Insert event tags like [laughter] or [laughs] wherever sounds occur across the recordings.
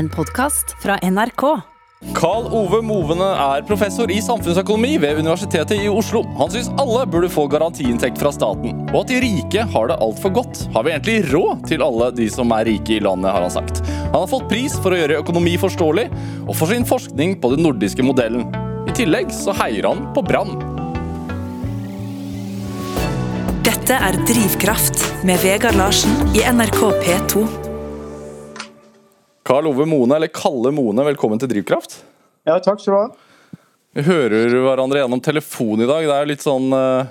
En podkast fra NRK. Karl Ove Movene er professor i samfunnsøkonomi ved Universitetet i Oslo. Han syns alle burde få garantiinntekt fra staten, og at de rike har det altfor godt. Har vi egentlig råd til alle de som er rike i landet, har han sagt. Han har fått pris for å gjøre økonomi forståelig, og for sin forskning på den nordiske modellen. I tillegg så heier han på Brann. Dette er Drivkraft med Vegard Larsen i NRK P2. Karl Ove Mone, eller Kalle Mone, velkommen til Drivkraft. Ja, takk skal du ha. Vi hører hverandre gjennom telefon i dag. Det er litt sånn eh,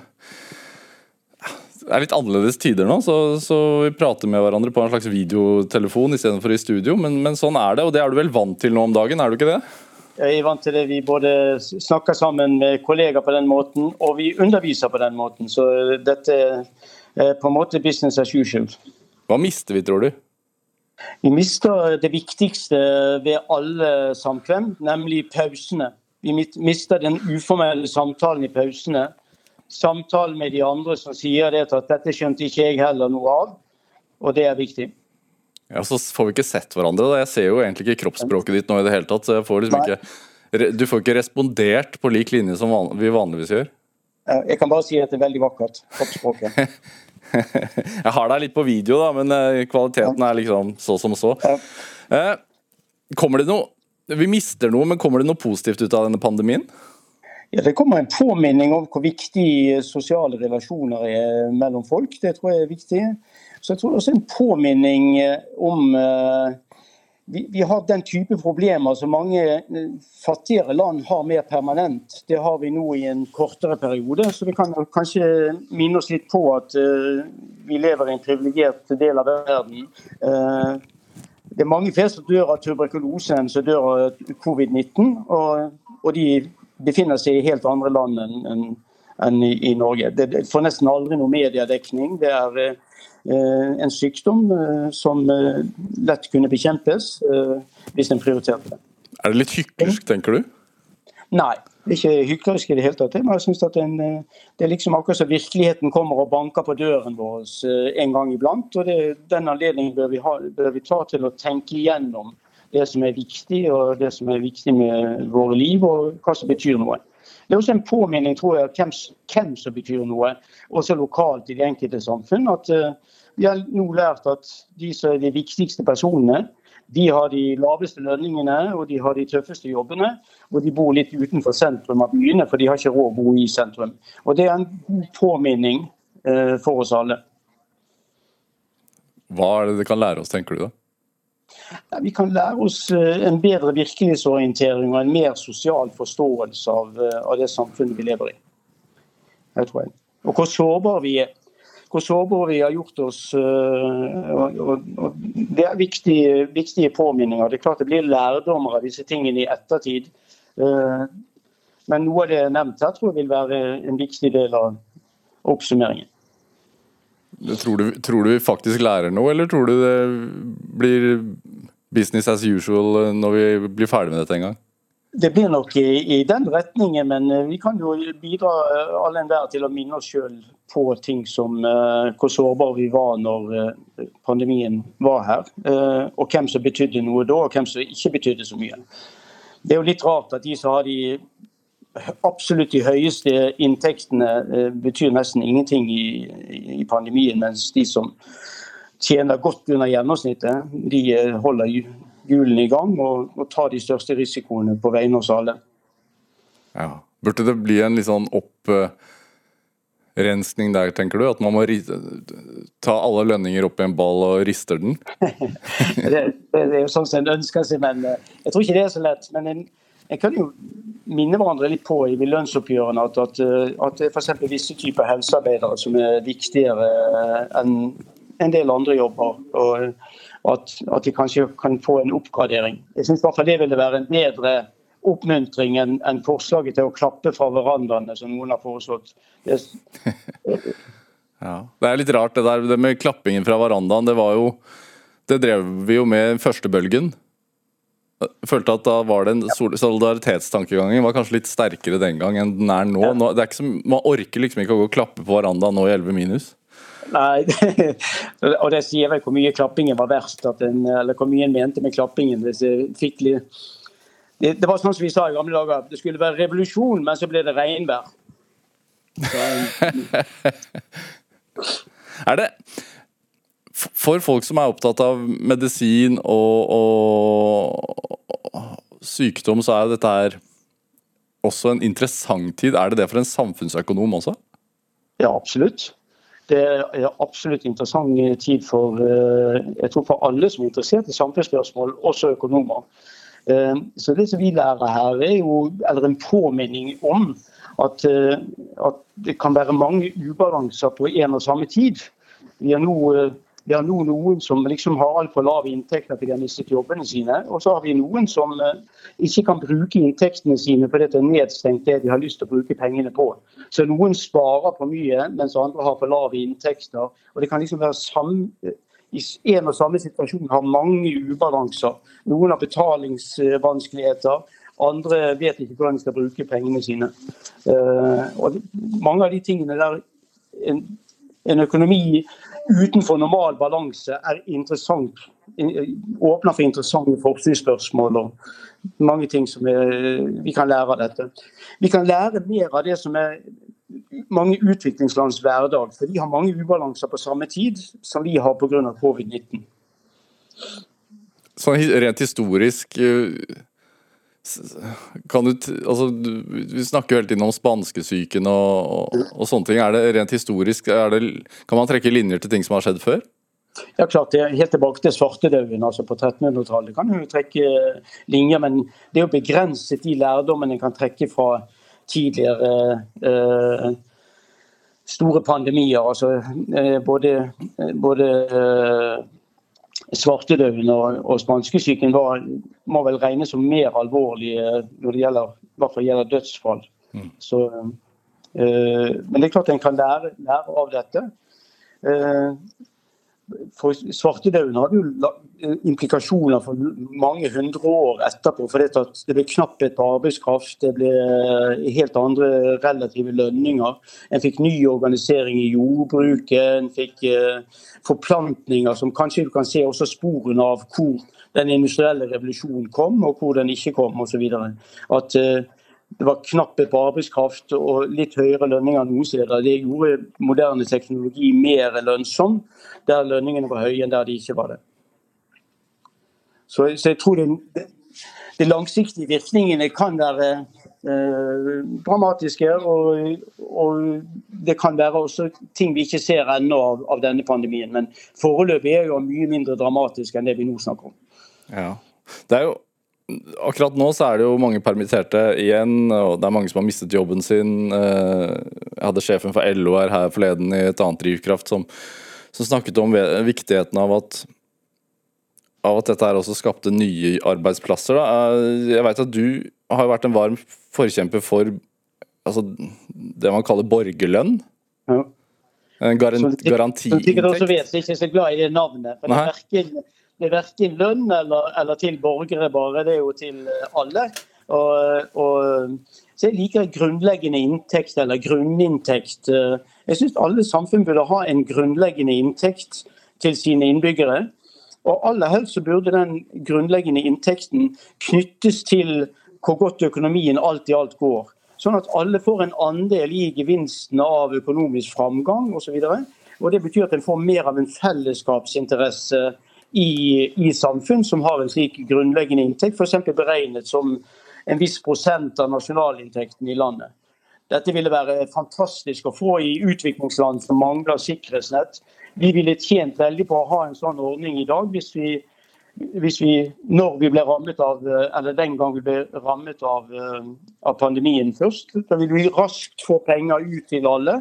Det er litt annerledes tider nå, så, så vi prater med hverandre på en slags videotelefon istedenfor i studio. Men, men sånn er det, og det er du vel vant til nå om dagen, er du ikke det? Jeg er vant til det. Vi både snakker sammen med kollegaer på den måten, og vi underviser på den måten. Så dette er på en måte business as usual. Hva mister vi, tror du? Vi mister det viktigste ved alle samkvem, nemlig pausene. Vi mister den uformelle samtalen i pausene. Samtalen med de andre som sier det at 'dette skjønte ikke jeg heller noe av', og det er viktig. Ja, Så får vi ikke sett hverandre. da. Jeg ser jo egentlig ikke kroppsspråket ditt nå i det hele tatt. så jeg får liksom ikke, Du får ikke respondert på lik linje som vi vanligvis gjør. Jeg kan bare si at det er veldig vakkert, kroppsspråket. [laughs] [laughs] Jeg har deg litt på video, da, men eh, kvaliteten er liksom så som så. Eh, kommer det noe Vi mister noe, men kommer det noe positivt ut av denne pandemien? Ja, Det kommer en påminning om hvor viktig sosiale relasjoner er mellom folk. Det tror jeg er viktig. Så jeg tror også en påminning om vi, vi, har den type problemer som mange eh, fattigere land har mer permanent. Det har vi nå i en kortere periode. Så vi kan kanskje minne oss litt på at uh, vi lever i en privilegert del av verden. Uh, det er mange flere som dør av tuberkulose enn som dør av covid-19. Og, og, de befinner seg i helt andre land enn en, en i, i, Norge. Det, får nesten aldri noe mediedekning. Det er uh, en sykdom eh, som eh, lett kunne bekjempes hvis en prioriterte det. Er det litt hyklersk, tenker du? Nei, ikke hyklersk i det hele tatt. Men jeg synes at en, Det er liksom akkurat som virkeligheten kommer og banker på døren vår en gang iblant. og det, Den anledningen bør vi, ha, bør vi ta til å tenke igjennom det som er viktig, og det som er viktig med våre liv, og hva som betyr noe. Det er også en påminning tror jeg, hvem, hvem som betyr noe, også lokalt i det enkelte samfunn. at uh, Vi har nå lært at de som er de viktigste personene, de har de laveste lønningene og de har de tøffeste jobbene. Og de bor litt utenfor sentrum av byene, for de har ikke råd å bo i sentrum. Og Det er en god påminning uh, for oss alle. Hva er det det kan lære oss, tenker du da? Vi kan lære oss eh, en bedre virkelighetsorientering og en mer sosial forståelse av, eh, av det samfunnet vi lever i. Jeg tror jeg. Og hvor sårbare vi er. Hvor sårbare vi har gjort oss. Eh, og, og, og det er viktige, viktige, påminninger. Det er klart det blir lærdommer av disse tingene i ettertid. Men noe av det nevnt her tror jeg vil være en viktig del av oppsummeringen. Tror du, tror du vi faktisk lærer noe, eller tror du det blir business as usual når vi blir ferdig med dette en gang? Det blir nok i, i den retningen, men eh, vi kan jo bidra eh, alle enhver til å minne oss sjøl på ting som uh, hvor sårbare vi var når uh, pandemien var her. Uh, og hvem som betydde noe da, og hvem som ikke betydde så mye. Det er jo litt rart at de som har de absolutt de høyeste inntektene betyr nesten ingenting i, i pandemien, mens de som tjener godt under gjennomsnittet, de eh, holder hjulene i gang og, og, tar de største risikoene på vegne av oss alle. Ja. Burde det bli en litt sånn opprensning der, tenker du? At man må ta alle lønninger opp i en ball og rister den? [laughs] det, det, er jo sånn som en ønsker seg, men eh, jeg tror ikke det er så lett. Men en, en kan jo minne hverandre litt på i lønnsoppgjørene at, at, at det er f.eks. visse typer helsearbeidere som er viktigere enn en del andre jobber. og at, at de kanskje kan få en oppgradering. Jeg synes det ville være en bedre oppmuntring enn en forslaget til å klappe fra verandaene, som noen har foreslått. Det, [laughs] ja, det er litt rart det der det med klappingen fra verandaen. Det var jo Det drev vi jo med første bølgen. Jeg følte at da var den Solidaritetstankegangen var kanskje litt sterkere den gang enn den er nå. nå det er ikke så, man orker liksom ikke å gå og klappe på verandaen nå i 11 minus. Nei, og det sier vel hvor mye klappingen var verst, en, eller hvor mye en mente med klappingen. Det, det, det, var sånn som vi sa i gamle dager, det skulle være revolusjon, men så ble det regnvær. [laughs] er det For folk som er opptatt av medisin og, og sykdom, så er dette her også en interessant tid. Er det det for en samfunnsøkonom også? Ja, absolutt. Det er absolutt interessant tid for, eh, jeg tror for alle som er interessert i samfunnsspørsmål, også økonomer. Eh, så Det som vi lærer her, er jo eller en påminning om at, eh, at det kan være mange ubalanser på en og samme tid. Vi har nå vi har nå noen som liksom har altfor lave inntekter til de har mistet jobbene sine. Og så har vi noen som eh, ikke kan bruke inntektene sine fordi det er nedstengt det de har lyst til å bruke pengene på. Så noen sparer for mye, mens andre har for lave inntekter. Og det kan liksom være samme, i en og samme situasjon har mange ubalanser. Noen har betalingsvanskeligheter. Andre vet ikke hvordan de skal bruke pengene sine. Uh, og mange av de tingene der en, en økonomi utenfor normal balanse er interessant, åpner for interessante forskningsspørsmål og mange ting som er, vi kan lære av dette. Vi kan lære mer av det som er mange utviklingslands hverdag. For de har mange ubalanser på samme tid som vi har pga. covid-19. Sånn rent historisk eh, kan du, altså, vi snakker jo hele tiden om spanskesyken og, og, og, sånne ting. Er det rent historisk, det, kan man trekke linjer til ting som har skjedd før? Ja, klart, det Helt tilbake til svartedauden altså på 1300-tallet kan du trekke linjer. Men det er jo begrenset de lærdommene en kan trekke fra tidligere eh, store pandemier. altså eh, Både, både eh, svartedauden og, og spanskesyken må vel regnes som mer alvorlige når det gjelder, gjelder dødsfall. Mm. Så, øh, men det er klart en kan lære, lære av dette. Uh, for Svartedauden hadde jo implikasjoner for mange hundre år etterpå. for Det ble knapphet på arbeidskraft, det ble helt andre relative lønninger. En fikk ny organisering i jordbruket, en fikk eh, forplantninger som kanskje du kan se også sporene av hvor den industrielle revolusjonen kom, og hvor den ikke kom osv. At eh, det var knapphet på arbeidskraft og litt høyere lønninger noen steder. Det gjorde moderne teknologi mer lønnsom der lønningene var høye enn der de ikke var det. Så, så jeg tror det, de langsiktige virkningene kan være eh, dramatiske. Og, og, det kan være også ting vi ikke ser ennå av, av, denne pandemien. Men foreløpig er jo mye mindre dramatisk enn det vi nå snakker om. Ja, det er jo Akkurat nå så er det jo mange permitterte igjen, og det er mange som har mistet jobben sin. Eh, jeg hadde sjefen for LO her, her forleden i et annet drivkraft som som snakket om viktigheten av at, av at dette her også skapte nye arbeidsplasser. Da. Eh, jeg vet at du har vært en varm forkjemper for altså, det man kaller borgerlønn. Ja. En garanti, garantiinntekt. Også vet ikke så glad i det navnet. for det er, verken, det er verken lønn eller, eller, til borgere bare, det er jo til alle. Og, og, så jeg liker grunnleggende inntekt eller grunninntekt. Jeg syns alle samfunn burde ha en grunnleggende inntekt til sine innbyggere. Og aller helst så burde den grunnleggende inntekten knyttes til hvor godt økonomien alt i alt går. Sånn at alle får en andel i gevinsten av økonomisk framgang osv. Og det betyr at en får mer av en fellesskapsinteresse i, i samfunn som har en slik grunnleggende inntekt, f.eks. beregnet som en viss prosent av nasjonalinntekten i landet. Dette ville være fantastisk å få i utviklingsland som mangler sikkerhetsnett. Vi ville tjent veldig på å ha en sånn ordning i dag hvis vi, hvis vi når vi ble rammet av, eller den gang vi ble rammet av, av pandemien først. Da ville vi raskt få penger ut til alle.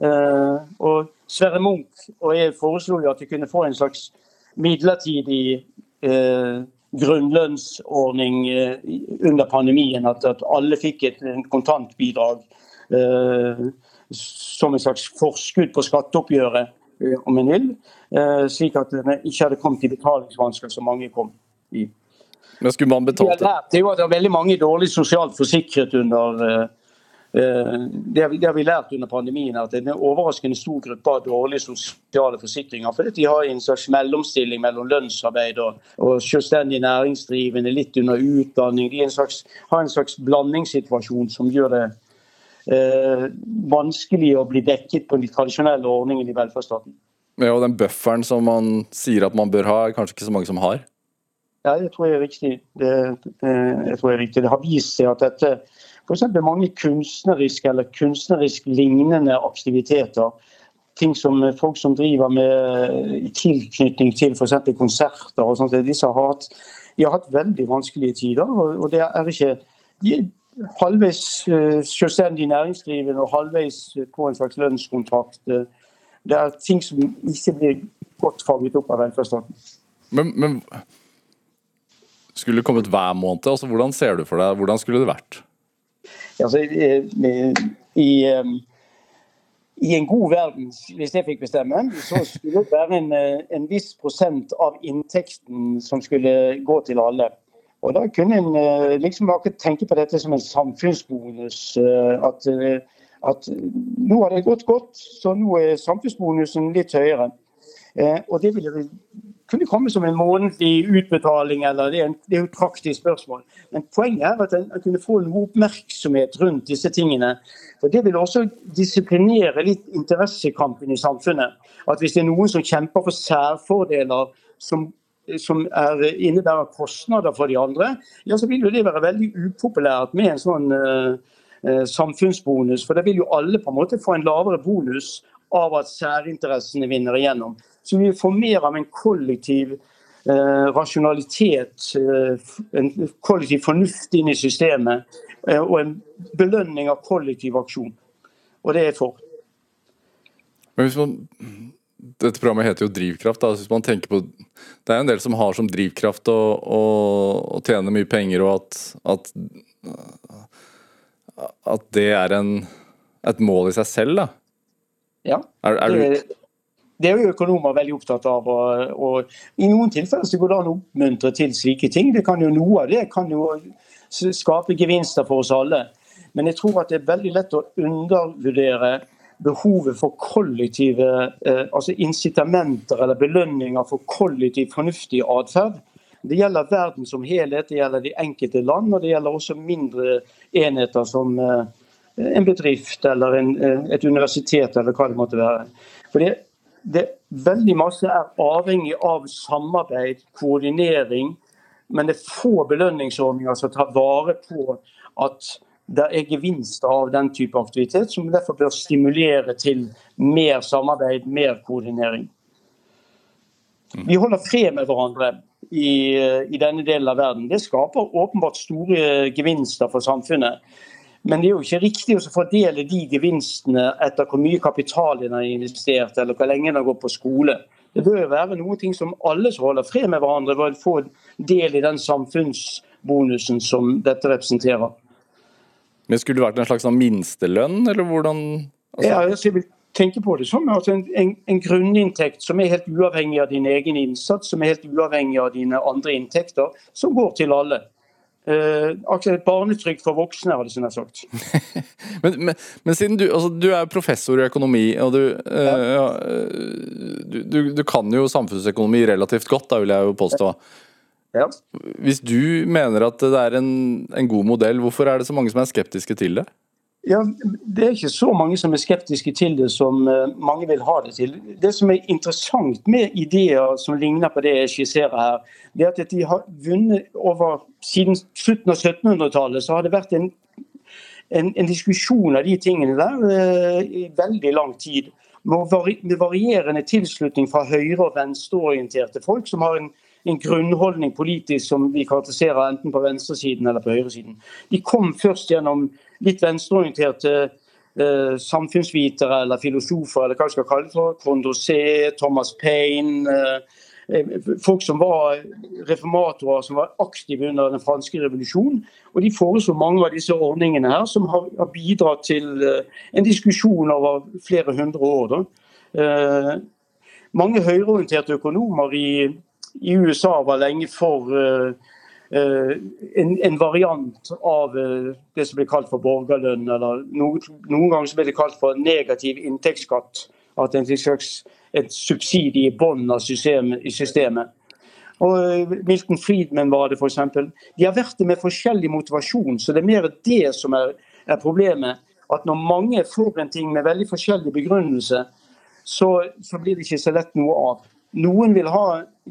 Eh, og Sverre Munch og jeg foreslo at vi kunne få en slags midlertidig eh, grunnlønnsordning eh, under pandemien. At, at alle fikk et kontantbidrag Eh, som en slags forskudd på skatteoppgjøret, eh, om en vil. Eh, slik at det ikke hadde kommet i betalingsvansker som mange kom i. Men skulle man betalt det? Det var veldig mange dårlig sosialt forsikret under, det har vi lært under pandemien, at det er en overraskende stor gruppe av dårlige sosiale forsikringer. Fordi de har en slags mellomstilling mellom lønnsarbeid og, og selvstendig næringsdrivende, litt under utdanning. De en slags, har en slags blandingssituasjon som gjør det eh, vanskelig å bli dekket på de tradisjonelle ordningene i velferdsstaten. Ja, og Den bufferen som man sier at man bør ha, er kanskje ikke så mange som har? Ja, det tror jeg er riktig. Det, det, jeg tror jeg er riktig. det har vist seg at dette F.eks. mange kunstneriske eller kunstnerisk lignende aktiviteter. Ting som folk som driver med i tilknytning til f.eks. konserter og sånt, disse har hatt, de har hatt veldig vanskelige tider. og det er ikke de er halvveis eh, selvstendig næringsdrivende og halvveis på en slags lønnskontrakt. Det er ting som ikke blir godt fanget opp av velferdsstaten. Men, men skulle det kommet hver måned? Altså, hvordan ser du for deg, hvordan skulle det vært? Altså, i, i, en god verden, hvis jeg fikk bestemme, så skulle det være en, en viss prosent av inntekten som skulle gå til alle. Og Da kunne en liksom tenke på dette som en samfunnsbonus. At, at nå har det gått godt, så nå er samfunnsbonusen litt høyere. Og Det ville kunne komme som en månedlig utbetaling, eller det er, en, det er jo et praktisk spørsmål. Men poenget er at en, kunne få noe oppmerksomhet rundt disse tingene. For Det vil også disiplinere litt interessekampen i samfunnet. At hvis det er noen som kjemper for særfordeler som, som er, innebærer kostnader for de andre, ja, så vil jo det være veldig upopulært med en sånn uh, samfunnsbonus. For da vil jo alle på en måte få en lavere bonus av at særinteressene vinner igjennom. Så vi får mer av en kollektiv eh, rasjonalitet, eh, en kollektiv fornuft inn i systemet, eh, og en belønning av kollektiv aksjon. Og det er for. Men hvis man, Dette programmet heter jo Drivkraft. Da. Hvis man tenker på, Det er en del som har som drivkraft å, å, å tjene mye penger, og at, at, at det er en, et mål i seg selv. da. Ja, er, er du, det er jo økonomer veldig opptatt av. Og, og I noen tilfeller så går det an å oppmuntre til slike ting. Det kan jo Noe av det kan jo skape gevinster for oss alle. Men jeg tror at det er veldig lett å undervurdere behovet for kollektive eh, altså incitamenter eller belønninger for kollektiv fornuftig atferd. Det gjelder verden som helhet, det gjelder de enkelte land, og det gjelder også mindre enheter som eh, en bedrift eller en, eh, et universitet eller hva det måtte være. Fordi det, veldig masse er avhengig av samarbeid, koordinering. Men det er få belønningsordninger som tar vare på at det er gevinster av den type aktivitet, som derfor bør stimulere til mer samarbeid, mer koordinering. Vi holder fred med hverandre i, i denne delen av verden. Det skaper åpenbart store gevinster for samfunnet. Men det er jo ikke riktig å fordele de gevinstene etter hvor mye kapital en har investert, eller hvor lenge en har gått på skole. Det bør jo være noe som alle som holder fred med hverandre, bør få del i den samfunnsbonusen som dette representerer. Men Skulle det vært en slags sånn minstelønn, eller hvordan? Altså... Ja, jeg vil tenke på det som altså en, en, en, grunninntekt som er helt uavhengig av din egen innsats, som er helt uavhengig av dine andre inntekter, som går til alle. Et barnetrygd for voksne, hadde jeg sagt. [laughs] men, men, men, siden du, altså, du er professor i økonomi, og du, eh, ja. du, du, du, kan jo samfunnsøkonomi relativt godt, da vil jeg jo påstå. Ja. Hvis du mener at det er en, en god modell, hvorfor er det så mange som er skeptiske til det? Ja, Det er ikke så mange som er skeptiske til det som eh, mange vil ha det til. Det som er interessant med ideer som ligner på det jeg skisserer her, det er at de har vunnet over Siden slutten av 1700-tallet så har det vært en, en, en, diskusjon av de tingene der uh, i veldig lang tid. Med varierende tilslutning fra høyre- og venstreorienterte folk som har en en grunnholdning politisk som vi karakteriserer enten på venstresiden eller på høyresiden. De kom først gjennom litt venstreorienterte eh, samfunnsvitere eller filosofer, eller hva vi skal kalle det for. Condorcet, Thomas Paine. Eh, eh, folk som var reformatorer som var aktive under den franske revolusjonen. Og de foreslo mange av disse ordningene her, som har, har bidratt til eh, en diskusjon over flere hundre år. Eh, mange høyreorienterte økonomer i i USA var lenge for, eh, en, en, variant av det som blir kalt for borgerlønn. eller Noen, noen ganger blir det kalt for negativ inntektsskatt. At det er en slags subsidie i bunnen av systemet, i systemet. Og Milton Friedman var det f.eks. De har vært det med forskjellig motivasjon, så det er mer det som er, er problemet. At når mange får en ting med veldig forskjellig begrunnelse, så, så blir det ikke så lett noe av. Noen vil ha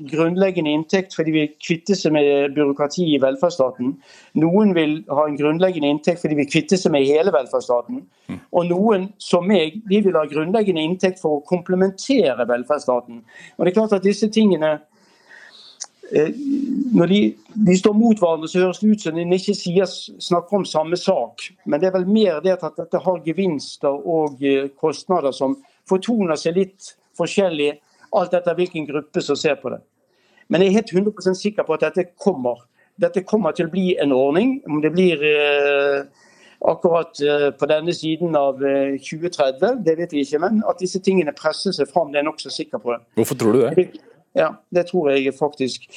grunnleggende inntekt fordi de vil kvitte seg med byråkrati i velferdsstaten. Noen vil ha en grunnleggende inntekt fordi de vil kvitte seg med hele velferdsstaten. Og noen, som meg, de vil ha grunnleggende inntekt for å komplementere velferdsstaten. Og det er klart at disse tingene eh, når de, de, står mot hverandre, så høres det ut som de ikke sier, snakker om samme sak. Men det er vel mer det at dette har gevinster og eh, kostnader som fortoner seg litt forskjellig Alt etter hvilken gruppe som ser på det. Men jeg er helt 100% sikker på at dette kommer. Dette kommer til å bli en ordning. Om det blir eh, akkurat eh, på denne siden av eh, 2030, det vet vi ikke. Men at disse tingene presser seg fram, det er jeg nokså sikker på. det. Hvorfor tror du det? Ja, det tror jeg faktisk.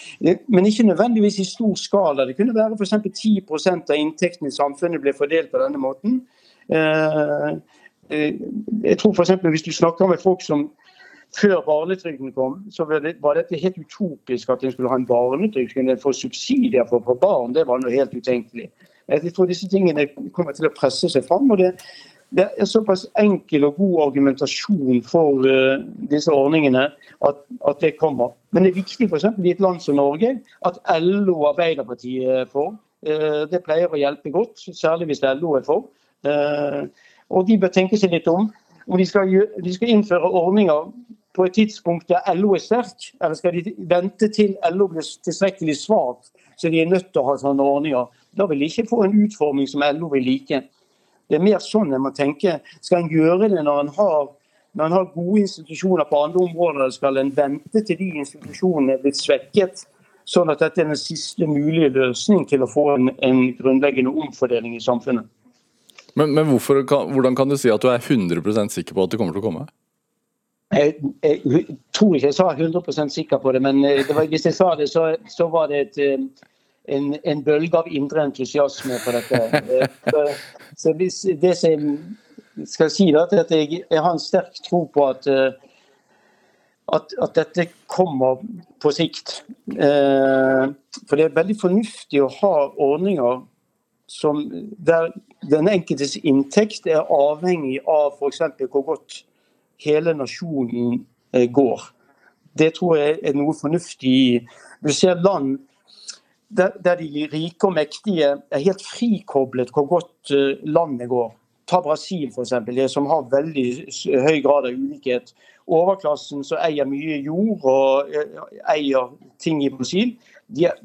Men ikke nødvendigvis i stor skala. Det kunne være f.eks. 10% av inntekten i samfunnet ble fordelt på denne måten. Eh, eh, jeg tror eksempel, Hvis du snakker med folk som før barnetrygden kom, så var, det, dette helt utopisk at en skulle ha en barnetrygd. Skulle få subsidier for, for barn, det var noe helt utenkelig. Jeg tror disse tingene kommer til å presse seg fram. og det, det er såpass enkel og god argumentasjon for uh, disse ordningene at, at, det kommer. Men det er viktig f.eks. i et land som Norge at LO og Arbeiderpartiet er for. Uh, det pleier å hjelpe godt, særlig hvis LO er for. Uh, og de bør tenke seg litt om. Om de skal, de skal innføre ordninger på et tidspunkt der LO er sterk, eller skal de vente til LO blir tilstrekkelig svak, så de er nødt til å ha sånne ordninger? Da vil de ikke få en utforming som LO vil like. Det er mer sånn en må tenke. Skal en gjøre det når en har, når en har gode institusjoner på andre områder, eller skal en vente til de institusjonene er blitt svekket? Sånn at dette er den siste mulige løsning til å få en, en grunnleggende omfordeling i samfunnet. Men, men hvorfor, hvordan kan du si at du er 100% sikker på at det kommer til å komme? Jeg, jeg, tror ikke jeg sa 100% sikker på det, men eh, det var, hvis jeg sa det, så, så var det et, eh, en, en, bølge av indre entusiasme på dette. Eh, så, hvis det som jeg skal si, da, at jeg, jeg har en sterk tro på at, at, at dette kommer på sikt. For det er veldig fornuftig å ha ordninger som, der den enkeltes inntekt er avhengig av f.eks. hvor godt hele nasjonen eh, går. Det tror jeg er noe fornuftig i. Du ser land der, de rike og mektige er helt frikoblet hvor godt eh, landet går. Ta Brasil, f.eks., som har veldig høy grad av ulikhet. Overklassen som eier mye jord og eh, eier ting i Brasil, de er,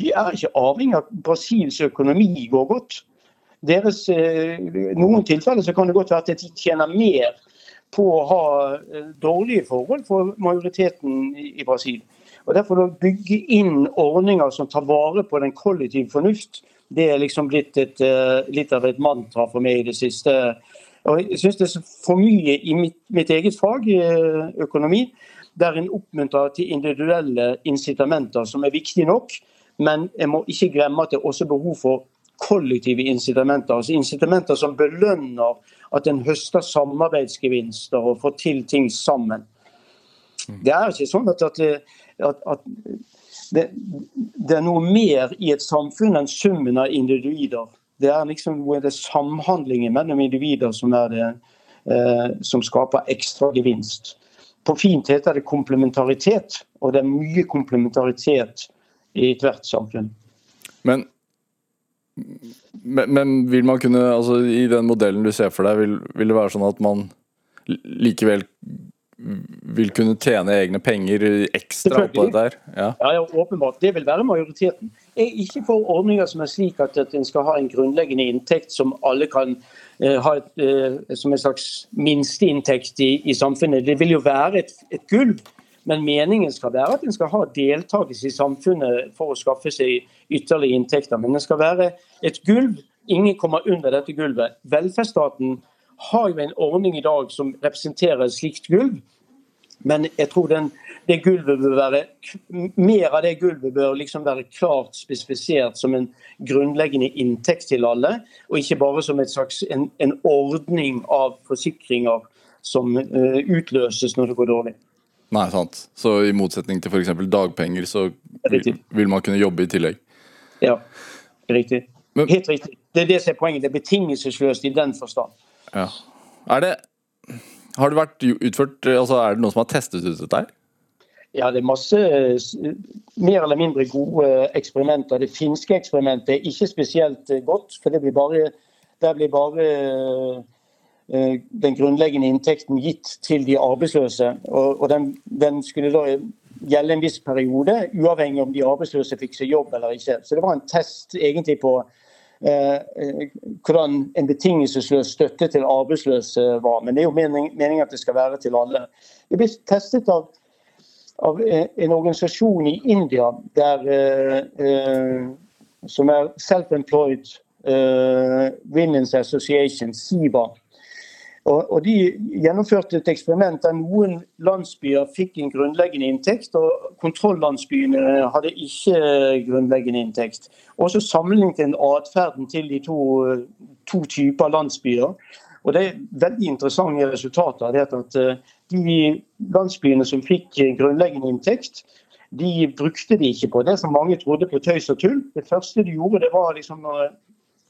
de er ikke avhengig av Brasils økonomi går godt. Deres, noen tilfeller så kan det godt være at de tjener mer på å ha eh, dårlige forhold for majoriteten i Brasil. Og Derfor å bygge inn ordninger som tar vare på den kollektive fornuft, det er liksom blitt et, eh, litt av et mantra for meg i det siste. Og jeg synes det er for mye i mitt, mitt eget fag, eh, økonomi, der en oppmuntrer til individuelle incitamenter, som er viktige nok. Men jeg må ikke glemme at det er også behov for kollektive incitamenter. Altså incitamenter som belønner at en høster samarbeidsgevinster og får til ting sammen. Det er ikke sånn at, at, at, at det, det, er noe mer i et samfunn enn summen av individer. Det er liksom det samhandlingen mellom individer som, er det, eh, som skaper ekstra gevinst. På fint heter det komplementaritet, og det er mye komplementaritet i ethvert samfunn. Men men, men, vil man kunne, altså i den modellen du ser for deg, vil, vil det være sånn at man likevel vil kunne tjene egne penger ekstra på dette her? Ja. ja, ja, åpenbart. Det vil være majoriteten. Jeg er ikke for ordninger som er slik at, at en skal ha en grunnleggende inntekt som alle kan eh, ha et, eh, som en slags minsteinntekt i, i samfunnet. Det vil jo være et, et gulv men meningen skal være at en skal ha deltakelse i samfunnet for å skaffe seg ytterligere inntekter. Men det skal være et gulv. Ingen kommer under dette gulvet. Velferdsstaten har jo en ordning i dag som representerer et slikt gulv. Men jeg tror den, det gulvet bør være, mer av det gulvet bør liksom være klart spesifisert som en grunnleggende inntekt til alle, og ikke bare som slags, en, en, ordning av forsikringer som uh, utløses når det går dårlig. Nei, sant. Så i motsetning til f.eks. dagpenger, så vil man kunne jobbe i tillegg? Ja, riktig. Men, Helt riktig. Det er det som er poenget. Det er betingelsesløst i den forstand. Ja. Er det Har det vært utført altså Er det noen som har testet ut dette her? Ja, det er masse mer eller mindre gode eksperimenter. Det finske eksperimentet er ikke spesielt godt. for det blir bare, det blir bare eh, den grunnleggende inntekten gitt til de arbeidsløse. Og, og den, den, skulle da gjelde en viss periode, uavhengig om de arbeidsløse fikk seg jobb eller ikke. Så det var en test egentlig på eh, hvordan en betingelsesløs støtte til arbeidsløse var. Men det er jo meningen mening at det skal være til alle. Det ble testet av, av eh, en organisasjon i India der, eh, eh som er Self-Employed eh, Women's Association, SIBA. Og, og, De gjennomførte et eksperiment der noen landsbyer fikk en grunnleggende inntekt, og kontrollandsbyene hadde ikke grunnleggende inntekt. Og så sammenlignet en atferden til de to, to, typer landsbyer. Og Det er veldig interessante resultater. det at eh, De landsbyene som fikk grunnleggende inntekt, de brukte de ikke på det som mange trodde på tøys og tull. Det første de gjorde, det var liksom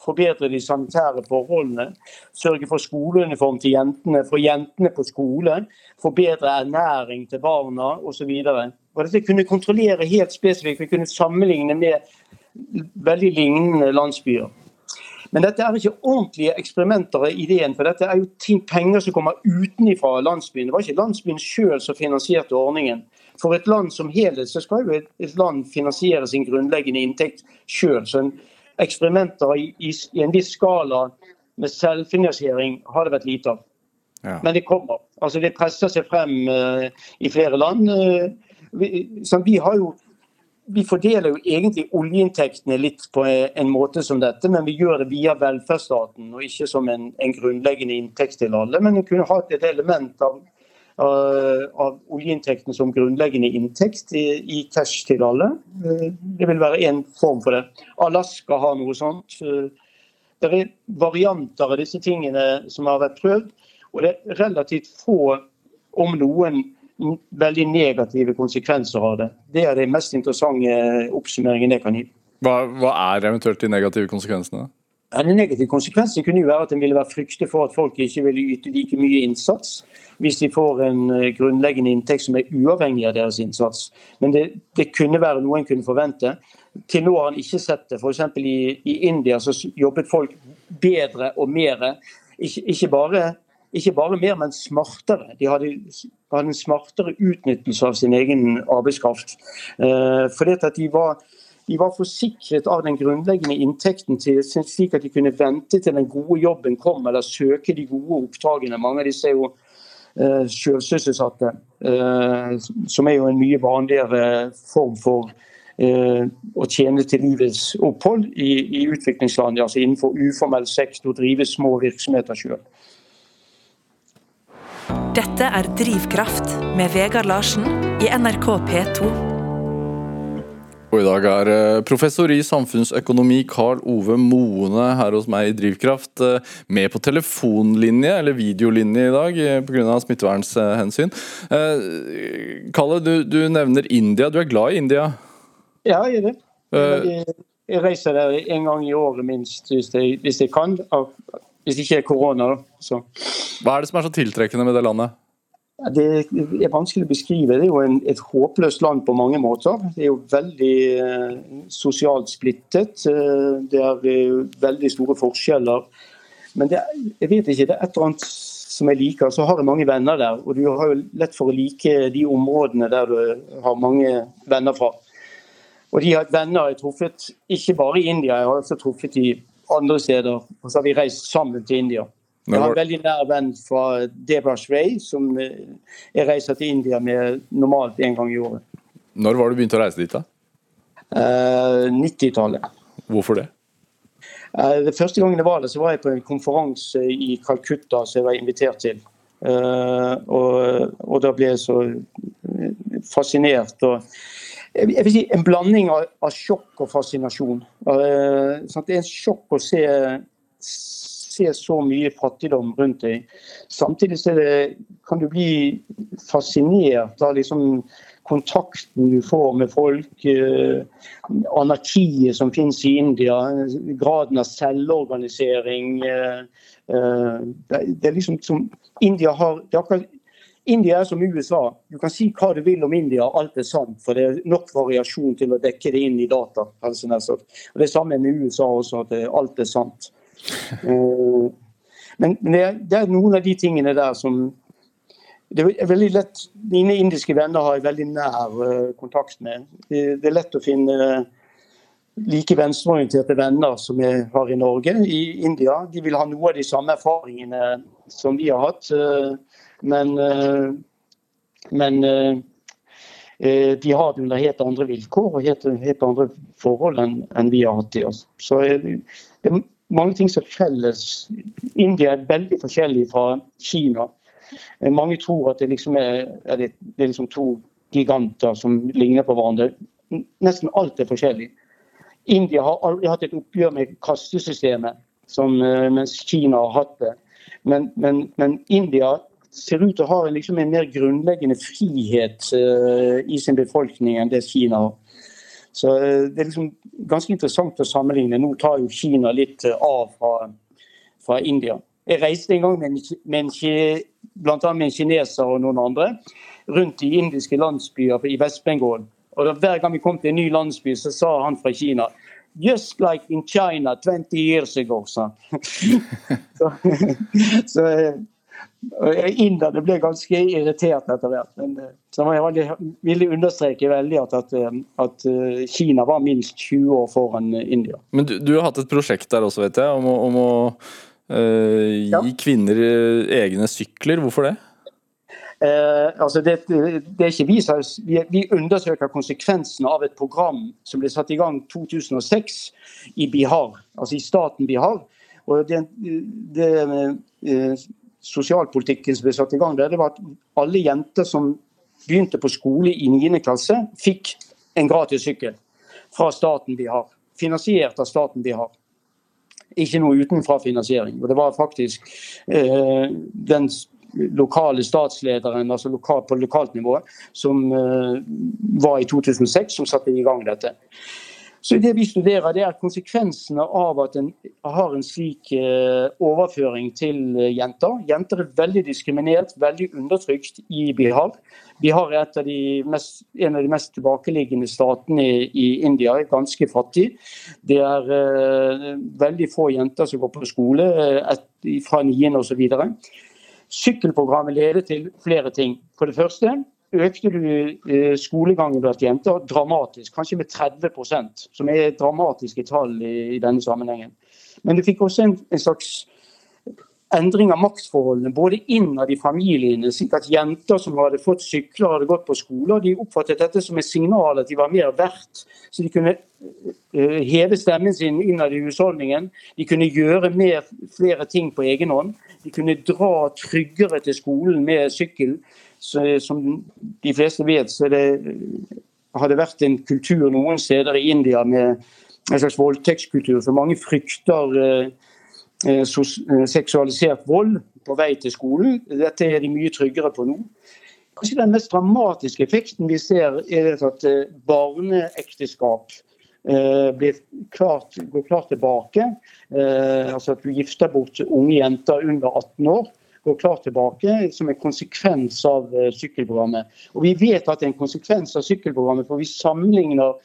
forbedre de sanitære forholdene, sørge for skoleuniform til jentene, få jentene på skole, forbedre ernæring til barna osv. Dette kunne kontrollere helt spesifikt, vi kunne sammenligne med veldig lignende landsbyer. Men dette er ikke ordentlige eksperimenter i ideen, for dette er jo ting, penger som kommer utenfra landsbyen. Det var ikke landsbyen sjøl som finansierte ordningen. For et land som helhet så skal jo et, et land finansiere sin grunnleggende inntekt sjøl. Så en eksperimenter i, i, i, en viss skala med selvfinansiering har det vært lite av. Ja. Men det kommer. Altså Det presser seg frem uh, i flere land. Uh, vi, vi, har jo vi fordeler jo egentlig oljeinntektene litt på en måte som dette, men vi gjør det via velferdsstaten og ikke som en, en grunnleggende inntekt til alle. Men vi kunne hatt et element av av oljeinntektene som grunnleggende inntekt i, i, cash til alle. Eh, det vil være én form for det. Alaska har noe sånt. Eh, det er varianter av disse tingene som har vært prøvd, og det er relativt få, om noen, veldig negative konsekvenser av det. Det er den mest interessante oppsummeringen jeg kan gi. Hva, hva er eventuelt de negative konsekvensene? Ja, den konsekvens kunne jo være at en ville være frykte for at folk ikke ville yte like mye innsats hvis de får en eh, grunnleggende inntekt som er uavhengig av deres innsats. Men det, det kunne være noe en kunne forvente. Til nå har en ikke sett det. F.eks. I, i India så jobbet folk bedre og mer. Ikke, ikke, bare, ikke bare mer, men smartere. De hadde, hadde, en smartere utnyttelse av sin egen arbeidskraft. Eh, fordi at de var de var forsikret av den grunnleggende inntekten til, slik at de kunne vente til den gode jobben kom, eller søke de gode oppdragene. Mange av disse er jo eh, selvsysselsatte, eh, som er jo en mye vanligere form for eh, å tjene til livets opphold i, i utviklingsland, altså innenfor uformell sektor, drive små virksomheter sjøl. Dette er Drivkraft med Vegard Larsen i NRK P2. Og i dag er eh, professor i samfunnsøkonomi Karl Ove Moene her hos meg i Drivkraft eh, med på telefonlinje, eller videolinje i dag, eh, pga. smittevernhensyn. Kalle, du, du, nevner India. Du er glad i India? Ja, jeg er det. Jeg reiser der en gang i året minst, hvis jeg, hvis jeg kan. Hvis det ikke er korona, da. Hva er det som er så tiltrekkende med det landet? Det er vanskelig å beskrive. Det er jo en, et håpløst land på mange måter. Det er jo veldig eh, sosialt splittet. Eh, det er eh, veldig store forskjeller. Men det, jeg vet ikke, det er et eller annet som jeg liker. Så har jeg mange venner der. Og du har jo lett for å like de områdene der du har mange venner fra. Og de har venner jeg har truffet ikke bare i India, jeg har også truffet de andre steder. Og så har vi reist sammen til India. Jeg har en veldig nær venn fra Debra Ray, som eh, jeg reiser til India med normalt en gang i året. Når var du begynte å reise dit? da? Eh, 90-tallet. Hvorfor det? Uh, det Første gangen jeg var der, så var jeg på en konferanse i Calcutta som jeg var invitert til. Uh, og, og, da ble jeg så fascinert. og jeg vil si En blanding av, av sjokk og fascinasjon. Uh, det er en sjokk å se, se, så mye fattigdom rundt deg. Samtidig det, kan du bli fascinert av liksom kontakten du får med folk. eh, anarkiet som finnes i India. Graden av selvorganisering. Eh, det, det, er liksom som India har akkurat India er som USA. Du kan si hva du vil om India, alt er sant. For det er nok variasjon til å dekke det inn i data. Og Det samme med USA også, at alt er sant. Eh, [laughs] men det er, noen av de tingene der som det er veldig lett, Mine indiske venner har jeg veldig nær eh, kontakt med. Det er lett å finne like venstreorienterte venner som jeg har i Norge, i India. De vil ha noe av de samme erfaringene som vi har hatt. Men, men de har det under helt andre vilkår og helt, helt andre forhold enn, vi har hatt i. Så det er mange ting som felles. India er veldig forskjellig fra Kina. Mange tror at det liksom er, er, det, det er liksom to giganter som ligner på hverandre. Nesten alt er forskjellig. India har aldri hatt et oppgjør med kastesystemet, som, mens Kina har hatt det. Men, men, men India ser ut til å ha en, liksom, en mer grunnleggende frihet uh, i sin befolkning enn det Kina har. Så uh, Det er liksom ganske interessant å sammenligne. Nå tar jo Kina litt uh, av fra, fra, India. Jeg reiste en gang med med en, blant annet med en kineser og noen andre rundt i indiske landsbyer i Vest-Bengal. Og Hver gang vi kom til en ny landsby, så sa han fra Kina Just like in China 20 years ago, sa [laughs] så, [laughs] så Inderne ble ganske irritert etter hvert. Men så jeg ville understreke veldig at, at, eh, at, eh, Kina var minst 20 år foran India. Men du, du har hatt et prosjekt der også, vet jeg, om å, om å øh, gi ja. kvinner egne sykler. Hvorfor det? Eh, altså det, det, er ikke vi, vi, vi undersøker konsekvensene av et program som ble satt i gang 2006 i Bihar, altså i staten Bihar. Og det, det sosialpolitikken som ble satt i gang der, det var at alle jenter som begynte på skole i 9. klasse, fikk en gratis sykkel fra staten vi har. Finansiert av staten vi har. Ikke noe utenfra finansiering. Og det var faktisk eh, den lokale statslederen altså lokal, på lokalt nivå som eh, var i 2006, som satte i gang dette. Så Det vi studerer, det er konsekvensene av at en har en slik eh, overføring til eh, jenter. Jenter er veldig diskriminert, veldig undertrykt i Bihar. Bihar er av mest, en av de mest tilbakeliggende statene i, i India, ganske fattig. Det er uh, veldig få jenter som går på skole et, fra niende osv. Sykkelprogrammet leder til flere ting. For det første økte du eh, skolegangen blant jenter dramatisk, kanskje med 30% som er dramatiske tall i, denne sammenhengen. Men du fikk også en, en slags endring av maktforholdene, både innad i familiene. slik at Jenter som hadde fått sykler hadde gått på skole, de oppfattet dette som et signal at de var mer verdt. Så de kunne uh, heve stemmen sin innad i husholdningen. De kunne gjøre mer, flere ting på egen hånd. De kunne dra tryggere til skolen med sykkel. Så, som de fleste vet, så det har det vært en kultur noen steder i India med en slags voldtektskultur. Så mange frykter eh, eh, eh, seksualisert vold på vei til skolen. Dette er de mye tryggere på nå. Kanskje Den mest dramatiske effekten vi ser, er at barneekteskap blir klart, går klart tilbake. Altså at du gifter bort unge jenter under 18 år går klart tilbake som en konsekvens av eh, sykkelprogrammet. Og Vi vet at det er en konsekvens av sykkelprogrammet, for vi sammenligner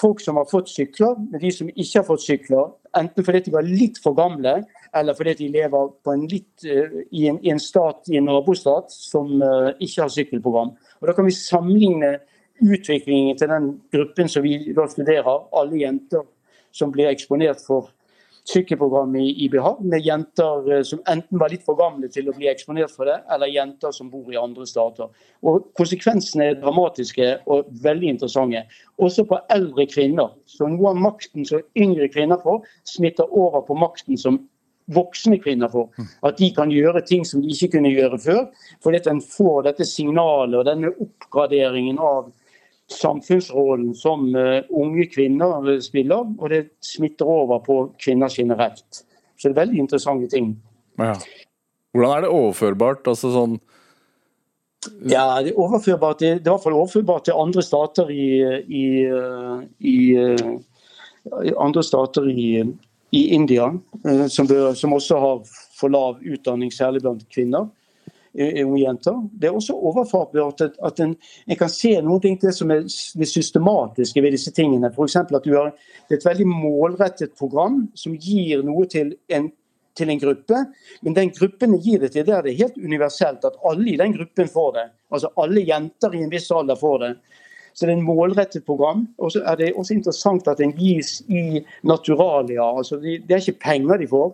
folk som har fått sykler, med de som ikke har fått sykler. Enten fordi de var litt for gamle, eller fordi de lever en litt, uh, i, en, i, en, stat, i en nabostat som uh, ikke har sykkelprogram. Og Da kan vi sammenligne utviklingen til den gruppen som vi da studerer, alle jenter som blir eksponert for sykkelprogram i IBH med jenter eh, som enten var litt for gamle til å bli eksponert for det, eller jenter som bor i andre stater. Og Konsekvensene er dramatiske og veldig interessante. Også på eldre kvinner. Så Noe av makten som yngre kvinner får, smitter over på makten som voksne kvinner får. At de kan gjøre ting som de ikke kunne gjøre før. Fordi at en får dette signalet og denne oppgraderingen av samfunnsrollen som uh, unge kvinner spiller, og det smitter over på kvinner generelt. Så det er veldig interessante ting. Ja. Hvordan er det overførbart? altså sånn ja, det er overførbart det er i hvert fall overførbart til andre stater i, i, i, i andre stater i, India, eh, som, bør, som, også har for lav utdanning, særlig blant kvinner. Unge jenter. Det er også overførbart at, at en, en, kan se noen ting til som er det systematiske ved disse tingene. F.eks. at du har et veldig målrettet program som gir noe til en til en gruppe, men den gruppen gir det til der det er helt universelt at alle i den gruppen får det. Altså alle jenter i en viss alder får det. Så det er en målrettet program. Og så er det også interessant at den gis i naturalia. Altså det er ikke penger de får.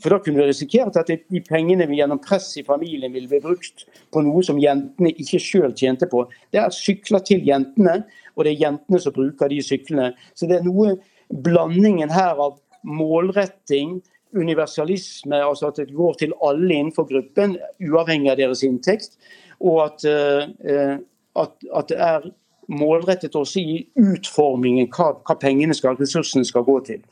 For da kunne vi risikert at de pengene vi gjennom press i familien ville bli brukt på noe som jentene ikke sjøl tjente på. Det er sykler til jentene, og det er jentene som bruker de syklene. Så det er noe blandingen her av målretting, universalisme, altså at det går til alle innenfor gruppen, uavhengig av deres inntekt. Og at, uh, at, at det er målrettet også i utformingen hva, hva pengene skal, ressursene skal gå til.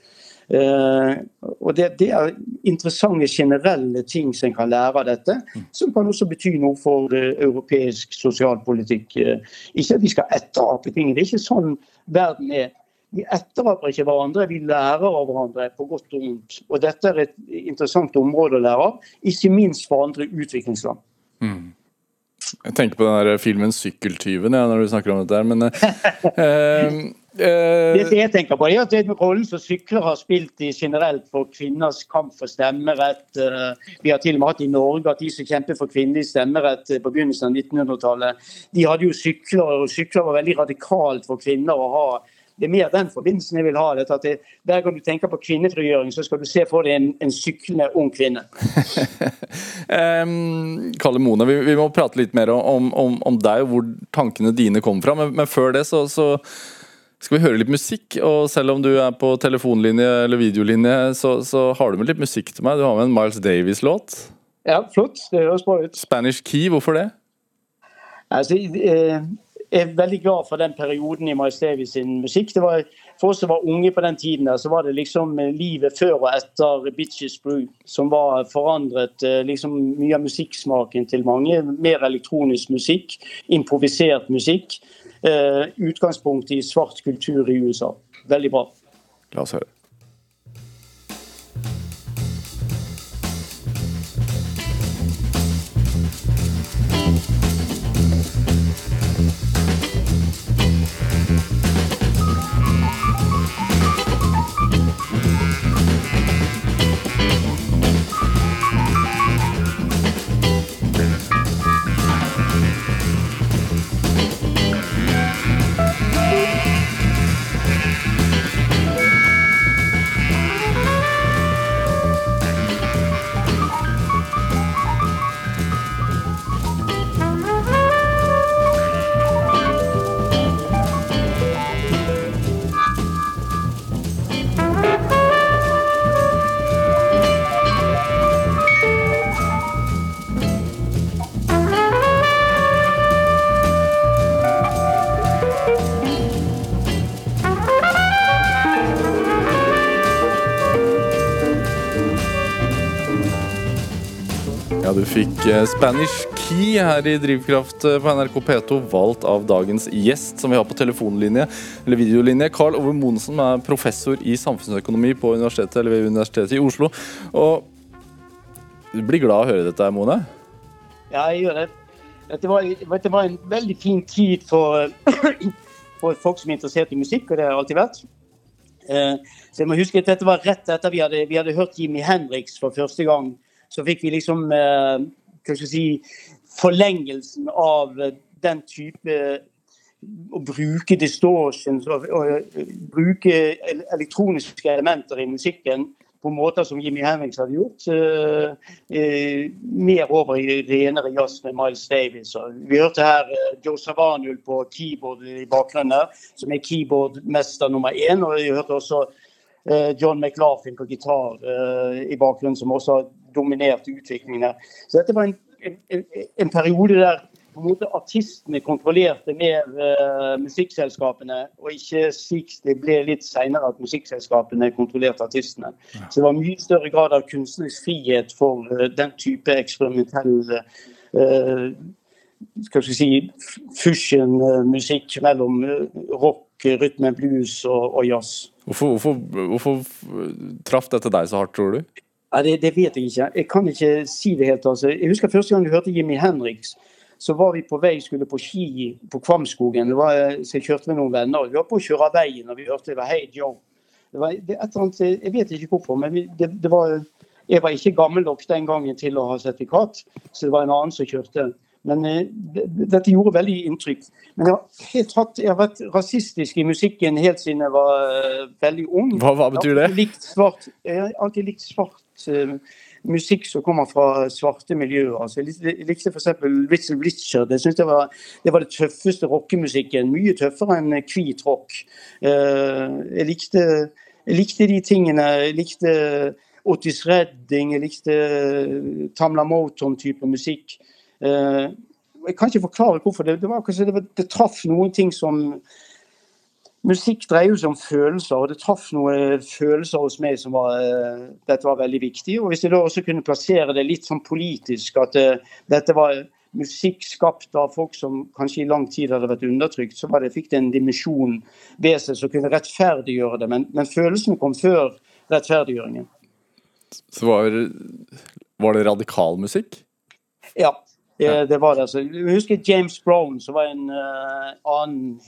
Uh, og det, det, er interessante generelle ting som en kan lære av dette, som kan også bety noe for uh, europeisk sosialpolitikk. Uh, ikke at vi skal etterape ting, det er ikke sånn verden er. Vi etteraper ikke hverandre, vi lærer av hverandre på godt og vondt. Og dette er et interessant område å lære av, ikke minst for andre utviklingsland. Mm. Jeg tenker på den der filmen 'Sykkeltyven' ja, når du snakker om dette. her, men eh, [laughs] eh, Det jeg tenker på, er at det rollen som sykler har spilt i generelt for kvinners kamp for stemmerett. Eh, vi har til og med hatt i Norge at de som kjemper for kvinnelig stemmerett på begynnelsen av 1900-tallet, de hadde jo sykler, og sykler var veldig radikalt for kvinner å ha det er mer den forbindelsen jeg vil ha. Det, at det, hver gang du tenker på kvinnefrigjøring, så skal du se for deg en, en syklende ung kvinne. [laughs] um, Kalle Mone, vi, vi, må prate litt mer om, om, om deg og hvor tankene dine kommer fra. Men, men før det så, så, skal vi høre litt musikk. Og selv om du er på telefonlinje eller videolinje, så, så har du med litt musikk til meg. Du har med en Miles Davis-låt. Ja, flott. Det høres bra ut. Spanish Key, hvorfor det? Altså, jeg er veldig glad for den perioden i Miles Davis sin musikk. Det var, for oss som var unge på den tiden, så var det liksom eh, livet før og etter Bitches Brew som var forandret eh, liksom mye av musikksmaken til mange. Mer elektronisk musikk, improvisert musikk. Uh, utgangspunkt i svart kultur i USA. Veldig bra. La oss høre. Fikk eh, Spanish Key her i Drivkraft eh, på NRK P2, valgt av dagens gjest, som vi har på telefonlinje, eller videolinje. Carl Ove Monsen er professor i samfunnsøkonomi på universitetet, eller ved Universitetet i Oslo. Og du blir glad av å høre dette, Mone? Ja, jeg gjør det. Dette var, dette var en veldig fin tid for, [clears throat] for, folk som er interessert i musikk, og det har jeg alltid vært. Eh, så jeg må huske at Dette var rett etter vi hadde, vi hadde hørt Jimmy Henriks for første gang så fikk vi liksom eh, hva skal jeg si, forlengelsen av eh, den type å bruke distortions og, bruke elektroniske elementer i musikken på måter som Jimmy Henriks hadde gjort. Uh, uh, mer over i renere jazz med Miles Davis. Vi hørte her uh, Joe Savanul på keyboard i bakgrunnen, som er keyboardmester nummer én. Og vi hørte også John McLaughlin på gitar i bakgrunnen, som også har dominert utviklingen her. Så dette var en, en, en periode der måte artistene kontrollerte mer uh, musikkselskapene, og ikke slik det ble litt senere at musikkselskapene kontrollerte artistene. Så det var mye større grad av kunstnerisk frihet for uh, den type eksperimentell uh, skal vi si, fusion-musikk mellom rock, rytme, blues og, og jazz. Hvorfor, hvorfor, hvorfor traff dette deg så hardt, tror du? Ja, det, det, vet jeg ikke. Jeg kan ikke si det helt. altså. Jeg husker første gang jeg hørte Jimmy Henriks så var vi på vei, skulle på ski på Kvamskogen. Var, så jeg kjørte med noen venner. Vi var på å kjøre av veien og vi hørte det var Hey Joe. Det var det annet, jeg vet ikke hvorfor, men det, det var, jeg var ikke gammel nok den gangen til å ha sertifikat, så det var en annen som kjørte. Men eh, dette gjorde veldig inntrykk. Men jeg hatt, jeg har, vært rasistisk i musikken helt siden jeg var uh, veldig ung. Hva, hva betyr det? Jeg har, svart, jeg har alltid likt svart musikk som kommer fra svarte miljøer. Altså, jeg likte f.eks. Witzel Richard. Jeg synes det var, det var det tøffeste rockemusikken. Mye tøffere enn hvit rock. Eh, jeg likte, jeg likte de tingene. Jeg likte Otis Redding, jeg likte Tamla Moton-type musikk. Eh, jeg kan ikke forklare hvorfor. Det, det, var, det, det traff noen ting som Musikk dreier seg om følelser, og det traff noen følelser hos meg som var, uh, dette var veldig viktig. Og Hvis jeg da også kunne plassere det litt sånn politisk, at uh, dette var musikk skapt av folk som kanskje i lang tid hadde vært undertrykt, så var det, fikk det en dimensjon ved seg som kunne rettferdiggjøre det. Men, men følelsene kom før rettferdiggjøringen. Så var, var det radikal musikk? Ja. Det, det var det. Altså. Jeg husker James Brown, som var en uh, annen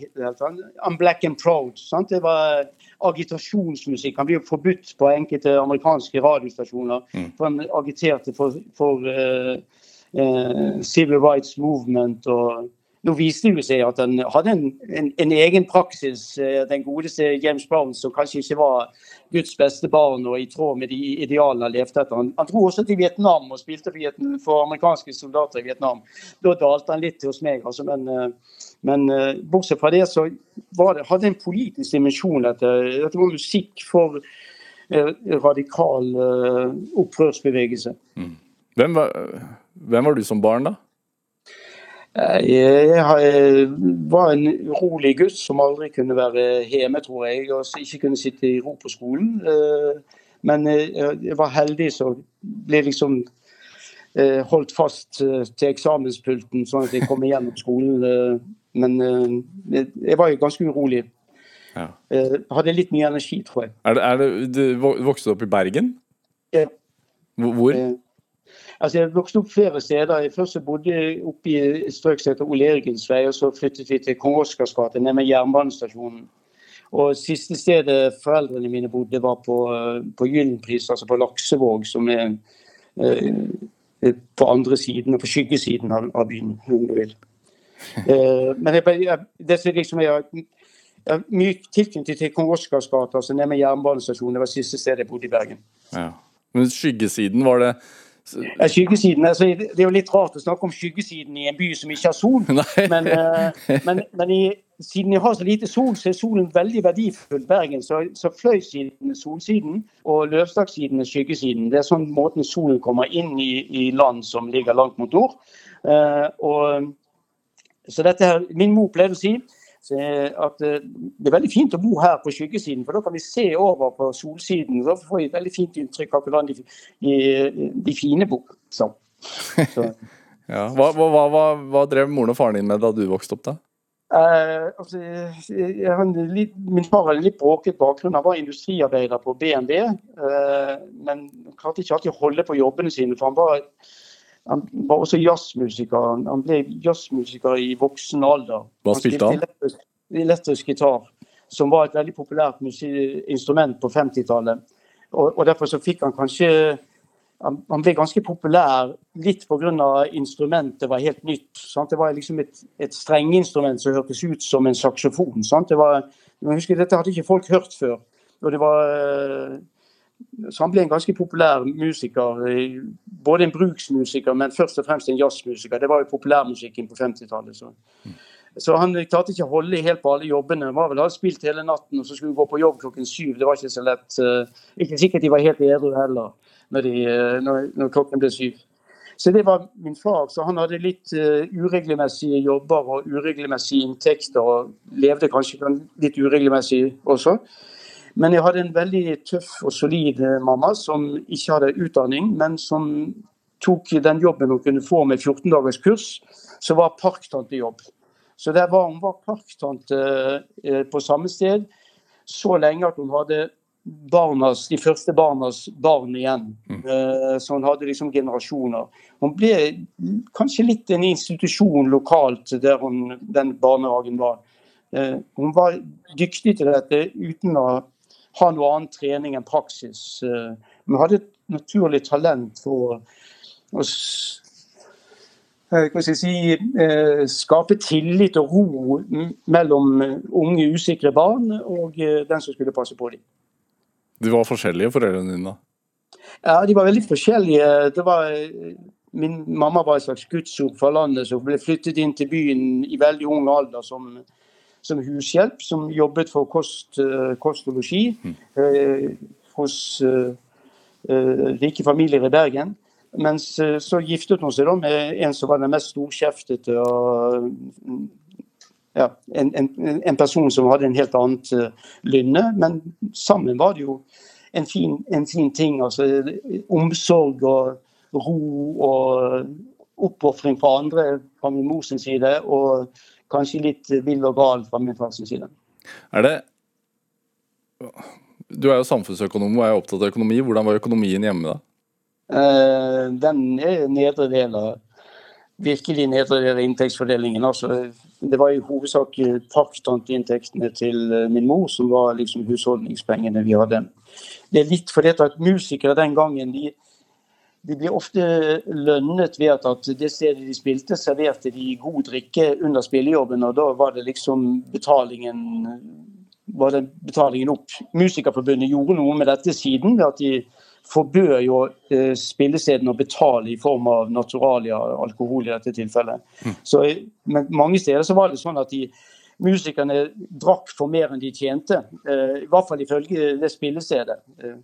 I'm Black and Proud. Sant? Det var agitasjonsmusikk. Han ble jo forbudt på enkelte amerikanske radiostasjoner. Mm. For han agiterte for, for uh, uh, civil rights movement og nå viste det seg at han hadde en, en, en, egen praksis, den godeste James Brown, som kanskje ikke var Guds beste barn og i tråd med de idealene han levde etter. Han, han dro også til Vietnam og spilte for, for, amerikanske soldater i Vietnam. Da dalte han litt hos meg, altså, men, men bortsett fra det så det, hadde det en politisk dimensjon. Dette, dette var musikk for radikal opprørsbevegelse. Mm. Hvem, var, hvem var du som barn, da? Eh, jeg var en urolig gutt som aldri kunne være hjemme, tror jeg. Og ikke kunne sitte i ro på skolen. Eh, men jeg var heldig så ble liksom eh, holdt fast til eksamenspulten, sånn at jeg kom igjennom skolen. Men jeg var jo ganske urolig. Ja. Hadde litt mye energi, tror jeg. Er det, er det, du vokste opp i Bergen? Ja. Hvor? Altså, Jeg vokste opp flere steder. Først bodde jeg oppe i et strøk som heter Ole vei, og så flyttet vi til Kong Oscars gate, nede med jernbanestasjonen. Og Siste stedet foreldrene mine bodde, var på, på Gyllenpris, altså på Laksevåg, som er eh, på andre siden, og på skyggesiden av, av byen, om du vil. [laughs] Eh, men jeg, jeg, det er liksom jeg har mye tilknytning til Kong Oscars gate, altså nede med jernbanestasjonen. Det var siste stedet jeg bodde i Bergen. Ja. Men skyggesiden, var det Skyggesiden, altså, Det er jo litt rart å snakke om skyggesiden i en by som ikke har sol. [laughs] Men, uh, men, men i, siden jeg har så lite sol, så er solen veldig verdifull. Bergen, så, så fløysiden er solsiden, og løvstakssiden er skyggesiden. Det er sånn måten solen kommer inn i, i land som ligger langt mot nord. Uh, og, så dette her, Min mor pleide å si at eh, det er veldig fint å bo her på skyggesiden, for da kan vi se over på solsiden. Da får vi et veldig fint inntrykk av hvordan de, de, de fine bor. Så. Så. [laughs] ja. hva, hva, hva, hva, drev moren og faren din med da du vokste opp? da? Uh, altså, litt, min far hadde litt bråket bakgrunn. Han var industriarbeider på BNB, uh, men klarte ikke alltid å holde på jobbene sine. for han var han var også jazzmusiker. Han ble jazzmusiker i voksen alder. Hva spilte han? Elektrisk, elektrisk gitar, som var et veldig populært instrument på 50-tallet. Og, og, Derfor så fikk han kanskje han, han ble ganske populær litt pga. instrumentet var helt nytt. Sant? Det var liksom et, et strengeinstrument som hørtes ut som en saksofon. Sant? Det var, jeg husker, dette hadde ikke folk hørt før. Og det var så han ble en ganske populær musiker. Både en bruksmusiker, men først og fremst en jazzmusiker. Det var jo populærmusikken på 50-tallet. Så han klarte ikke å holde helt på alle jobbene. Han var vel hadde spilt hele natten og så skulle gå på jobb klokken syv. Det var ikke så lett. Eh, ikke sikkert de var helt edru heller når, de, eh, når, når, klokken ble syv. Så det var min far. Så han hadde litt uh, uregelmessige jobber og uregelmessige inntekter. Og levde kanskje litt uregelmessig også. Men jeg hadde en veldig tøff og solid mamma som ikke hadde utdanning, men som tok den jobben hun kunne få med 14 dagers kurs, som var parktantejobb. Så der var hun var parktante eh, på samme sted så lenge at hun hadde barnas, de første barnas barn igjen. Mm. Eh, så hun hadde liksom generasjoner. Hun ble kanskje litt en institusjon lokalt der hun, den barnehagen var. Eh, hun var dyktig til dette uten å ha noe annen trening enn praksis. Men hadde et naturlig talent for å Eh, si, eh, skape tillit og ro mellom unge, usikre barn og eh, den som skulle passe på dem. De var forskjellige, foreldrene dine? Ja, de var veldig forskjellige. Var, min mamma var et slags gudsord for landet, som ble flyttet inn til byen i veldig ung alder som, som hushjelp. Som jobbet for kost, kost og losji mm. hos uh, rike familier i Bergen. Mens eh, så giftet hun seg da med en som var den mest storkjeftete og ja, en, en, en, person som hadde en helt annet uh, lynne. Men sammen var det jo en fin, en fin ting. altså Omsorg og ro og oppofring fra andre fra min mors side, og kanskje litt vill og gal fra min fars side. Er det Du er jo samfunnsøkonom og er opptatt av økonomi. Hvordan var økonomien hjemme da? Eh, den er nedre del av virkelig nedre del av inntektsfordelingen. Altså, det var i hovedsak parktanteinntektene til eh, min mor som var liksom husholdningspengene vi hadde. Det er litt fordi at musikere den gangen de, de ble ofte lønnet ved at, det stedet de spilte, serverte de god drikke under spillejobben, og da var det liksom betalingen var det betalingen opp. Musikerforbundet gjorde noe med dette siden ved at de forbød jo eh, spillestedene å betale i form av naturalia, alkohol i dette tilfellet. Mm. Så, men mange steder så var det sånn at de, musikerne drakk for mer enn de tjente. Eh, I hvert fall ifølge det spillestedet. Eh,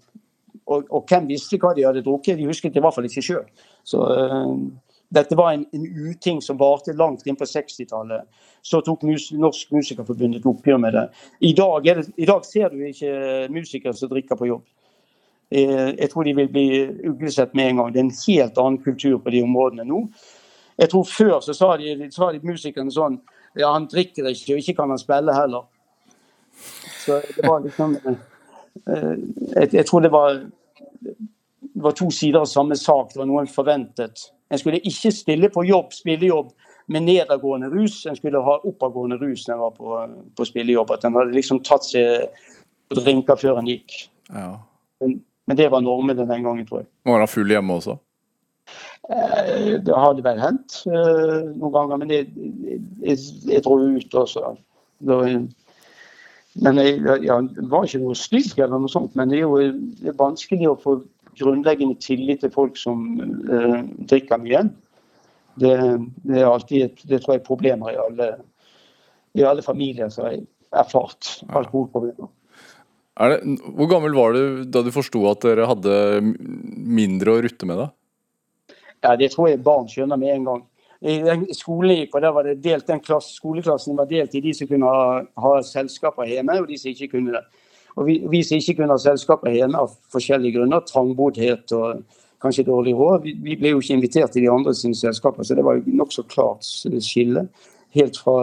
og, og, hvem visste hva de hadde drukket? De husket det i hvert fall ikke sjøl. Uh, dette var en, en, uting som varte langt inn på 60-tallet. Så tok mus, Norsk Musikerforbund et oppgjør med det. I dag, det. I dag ser du ikke musikere som drikker på jobb. Eh, jeg tror de vil bli uglesett med en gang. Det er en helt annen kultur på de områdene nå. Jeg tror Før så sa de, sa de musikerne sånn Ja, han drikker ikke, og ikke kan han spille heller. Så det var liksom eh, Jeg, jeg tror det var, det var to sider av samme sak. Det var noe en forventet. En skulle ikke stille på jobb, spillejobb med nedadgående rus. En skulle ha oppadgående rus når en var på, på spillejobb. At en hadde liksom tatt seg drinker før en gikk. Ja. Men, men det var normene den gangen, tror jeg. Var han full hjemme også? Eh, det hadde vel hendt eh, noen ganger, men jeg, jeg, jeg dro ut også. Men jeg, ja, var ikke noe stygg eller noe sånt, men det er jo det er vanskelig å få grunnleggende tillit til folk som eh, drikker mye. Det, det, er alltid det tror jeg problemer i alle, i alle familier som har erfart alkoholproblemer. Det, hvor gammel var du da du forsto at dere hadde mindre å rutte med? da? Ja, Det tror jeg barn skjønner med en gang. Skolen gikk, og der var det delt, den klasse, Skoleklassen var delt i de som kunne ha, ha selskaper hjemme, og de som ikke kunne det. Og Vi, vi som ikke kunne ha selskaper hjemme av forskjellige grunner, trangboddhet og kanskje dårlig råd, vi, vi, ble jo ikke invitert til de andre sine selskaper, så det var jo nokså klart skille. Helt fra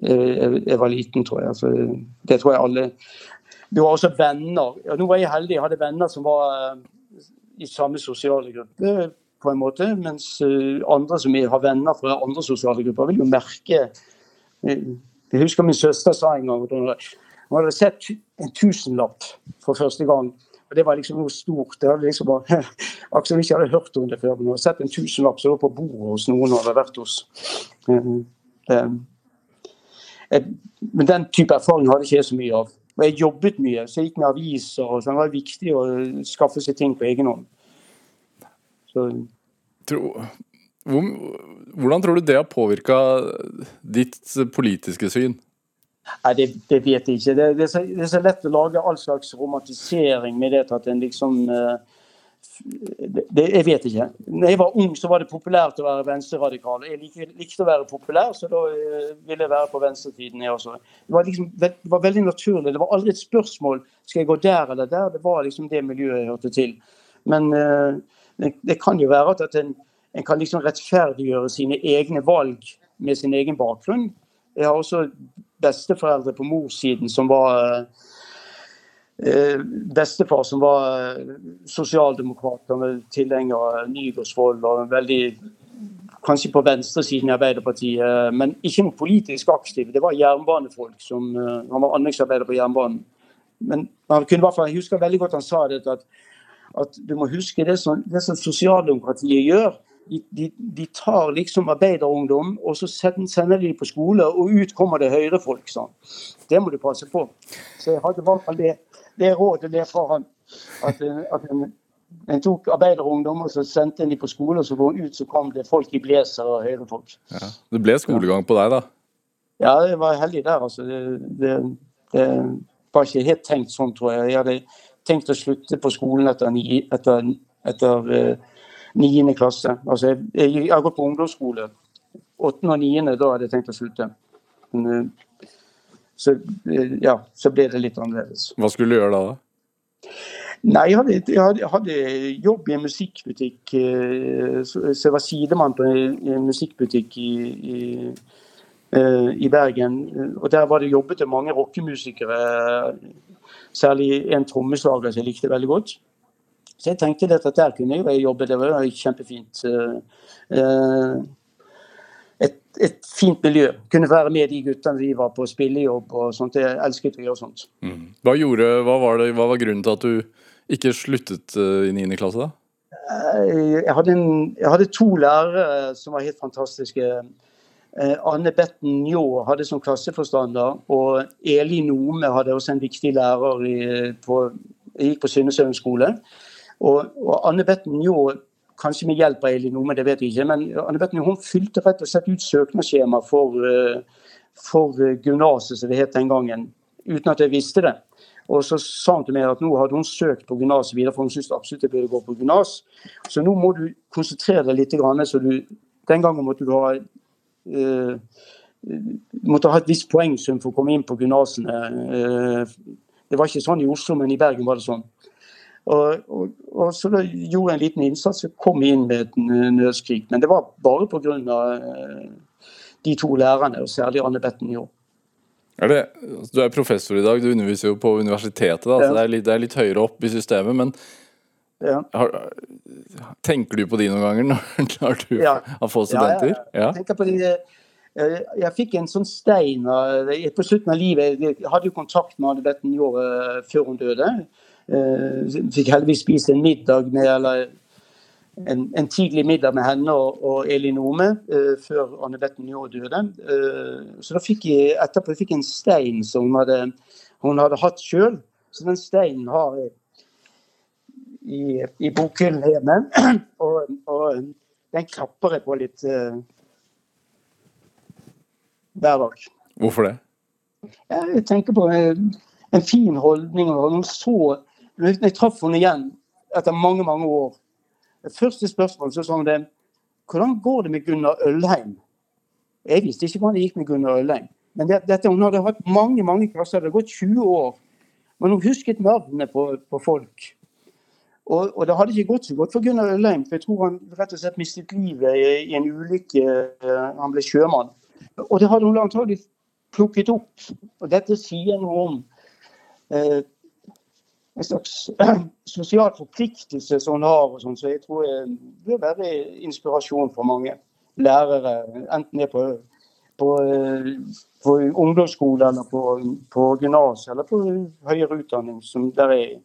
jeg, jeg var liten, tror jeg. Altså, det tror jeg alle du har også venner. Ja, nå var jeg heldig, jeg hadde venner som var uh, i samme sosiale gruppe. På en måte, Mens uh, andre som har venner fra andre sosiale grupper, vil jo merke uh, Jeg husker min søster sa en gang hun hadde sett en tusenlapp for første gang. Og Det var liksom noe stort. Det hadde liksom bare, [laughs] som ikke hadde hørt om det før. Men hun hadde sett en tusenlapp som lå på bordet hos noen hun hadde vært hos. Men den type erfaring hadde ikke jeg så mye av. Og jeg jobbet mye, så jeg gikk med aviser. og sånn. Det var viktig å skaffe seg ting på egen hånd. Så. Tror, Hvordan tror du det har påvirka ditt politiske syn? Nei, det, det, vet jeg ikke. Det, det, er så, det, er så, lett å lage all slags romantisering med det at en liksom det, jeg vet ikke. Når jeg var ung, så var det populært å være venstreradikal. Jeg likte, likte å være populær, så da uh, ville jeg være på venstretiden. Jeg også. Det var, liksom, det var veldig naturlig. Det var aldri et spørsmål skal jeg gå der eller der. Det var liksom det miljøet jeg hørte til. Men uh, det, kan jo være at en, en kan liksom rettferdiggjøre sine egne valg med sin egen bakgrunn. Jeg har også besteforeldre på morssiden som var eh, Bestefar som var eh, sosialdemokrat og tilhenger av Nygaardsvold og veldig Kanskje på venstresiden i Arbeiderpartiet, men ikke noe politisk aktiv. Det var jernbanefolk. som, eh, Han var anleggsarbeider på jernbanen. Men han kunne i hvert fall, Jeg husker veldig godt han sa det, at, at du må huske det som, det som sosialdemokratiet gjør de, de, de, tar liksom arbeiderungdom og så sender de på skole, og ut kommer det høyrefolk. Sånn. Det må du passe på. Så jeg hadde i hvert fall det, det rådet der fra han. At, at en, en, tok arbeiderungdom og så sendte en de på skole, og så går ut så kom det folk i blazer og høyrefolk. Ja. Det ble skolegang på deg, da? Ja, jeg var heldig der. altså. Det, det, det var ikke helt tenkt sånn, tror jeg. Jeg hadde tenkt å slutte på skolen etter, etter, etter niende klasse. Altså, jeg, jeg, har gått på ungdomsskole. Åttende og niende, da hadde jeg tenkt å slutte. Men, eh, så, eh, ja, så ble det litt annerledes. Hva skulle du gjøre da? da? Nei, jeg hadde, jeg, hadde, hadde, jobb i en musikkbutikk. Eh, så, jeg var sidemann på en, en musikkbutikk i, i, i, Bergen. Og der var det jobbet det mange rockemusikere. Særlig en trommeslager som jeg likte veldig godt. Så jeg tenkte at der kunne jeg jobbe, det var kjempefint. Eh, et, et, fint miljø. Kunne være med de guttene vi var på spillejobb og sånt. Jeg elsket å gjøre sånt. Mm. Hva, gjorde, hva, var det, hva, var grunnen til at du ikke sluttet eh, i 9. klasse, da? Eh, jeg hadde, en, jeg hadde to lærere som var helt fantastiske. Anne Betten Njå hadde som klasseforstander, og Eli Nome hadde også en viktig lærer i, på, gikk på Sundesøen skole. Og, og Anne Betten Njå, kanskje med hjelp av Eli Nome, det vet jeg ikke, men Anne Betten hun fylte rett og slett ut søknadsskjema for, eh, for eh, gymnaset, som det het den gangen, uten at jeg visste det. Og så sa hun til meg at nå hadde hun søkt på gymnaset videre, for hun syntes absolutt jeg burde gå på gymnas. Så nå må du konsentrere deg litt. Så du, den gangen måtte du ha måtte ha et visst poengsum for å komme inn på gymnasene. Uh, det var ikke sånn i Oslo, men i Bergen var det sånn. Og, og, og, så da gjorde jeg en liten innsats og kom inn med et nødskrik. Men det var bare pga. Eh, de to lærerne, og særlig Anne Betten Njå. Er det, du er professor i dag, du underviser jo på universitetet. Da, ja. så det er, litt, det er, litt, høyere opp i systemet. Men ja. har, tenker du på de noen ganger når [laughs] du ja. har fått studenter? Ja, jeg tenker på de Jeg, jeg fikk en sånn stein på slutten av livet. Jeg hadde jo kontakt med Anne Betten Njå eh, før hun døde. Jeg fikk heldigvis spise en middag med, eller en, en, tidlig middag med henne og, og Elin Ome uh, før Anne Betten Njå døde. Uh, så da fikk jeg etterpå jeg fikk en stein som hun hadde, hun hadde hatt sjøl. Så den steinen har jeg i, i bokhyllen hjemme. [clears throat] Og, og, den klapper jeg på litt uh, hver dag. Hvorfor det? Jeg tenker på en, en fin holdning og hun så jeg traff henne igjen etter mange mange år. Det første spørsmålet så sa hun det Hvordan går det med Gunnar Ølheim? Jeg visste ikke hvordan det gikk med Gunnar Ølheim. Men det, dette, Hun hadde hatt mange mange klasser, det hadde gått 20 år. Men hun husket navnene på, på folk. Og, og, det hadde ikke gått så godt for Gunnar Ølheim. for Jeg tror han rett og slett mistet livet i, i en ulykke. Han ble sjømann. Og det hadde hun antagelig plukket opp. Og dette sier noe om eh, en slags [clears throat] sosial forpliktelse som hun har. og sånn, Så jeg tror det bør være inspirasjon for mange lærere, enten det er på, på, på ungdomsskole eller på, på gymnas eller på høyere utdanning. som der er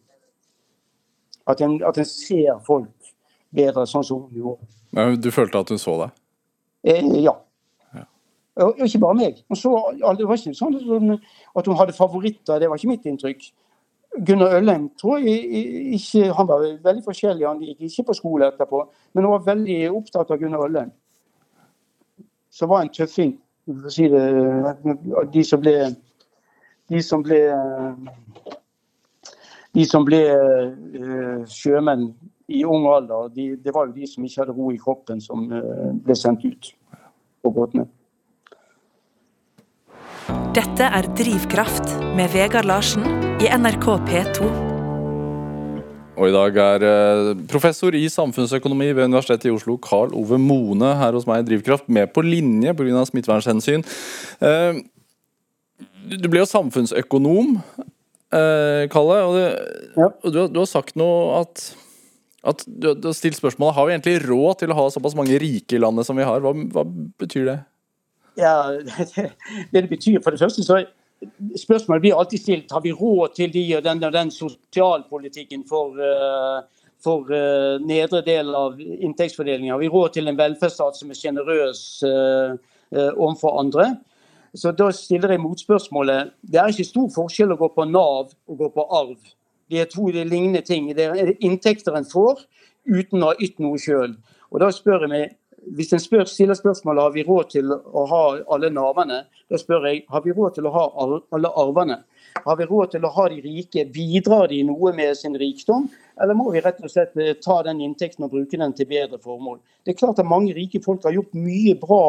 at en, at en ser folk bedre, sånn som hun gjorde. Du følte at hun så deg? Eh, ja. Og ikke bare meg. Så, det var ikke sånn at hun hadde favoritter, det var ikke mitt inntrykk. Gunnar Øllem tror jeg ikke Han var veldig forskjellig, han gikk ikke på skole etterpå. Men hun var veldig opptatt av Gunnar Øllem. som var en tøffing. Si de som ble De som ble de som ble uh, sjømenn i ung alder, de, det var jo de som ikke hadde ro i kroppen, som uh, ble sendt ut på båtene. Dette er Drivkraft med Vegard Larsen i NRK P2. Og i dag er eh, professor i samfunnsøkonomi ved Universitetet i Oslo, Karl Ove Mone, her hos meg i Drivkraft, med på linje pga. smittevernhensyn. Eh, du ble jo samfunnsøkonom, eh, Kalle, og, det, Ja. og du, du har sagt noe at at du, du har stilt spørsmålet Har vi egentlig råd til å ha såpass mange rike i landet som vi har. Hva, hva betyr det? Ja, det, [laughs] det betyr for det første så Spørsmålet blir alltid stilt har vi råd til de og den og den sosialpolitikken for, eh, for eh, nedre del av inntektsfordelingen. Har vi råd til en velferdsstat som er sjenerøs uh, overfor andre? Så Da stiller jeg motspørsmålet. Det er ikke stor forskjell å gå på Nav og gå på arv. Det er to lignende ting. Det er inntekter en får uten å ha ytt noe sjøl. Og da spør jeg meg, hvis en spør, stiller spørsmålet har vi råd til å ha alle navene, da spør jeg har vi råd til å ha alle arvene. Har vi råd til å ha de rike? Bidrar de noe med sin rikdom? Eller må vi rett og slett eh, ta den inntekten og bruke den til bedre formål? Det er klart at Mange rike folk har gjort mye bra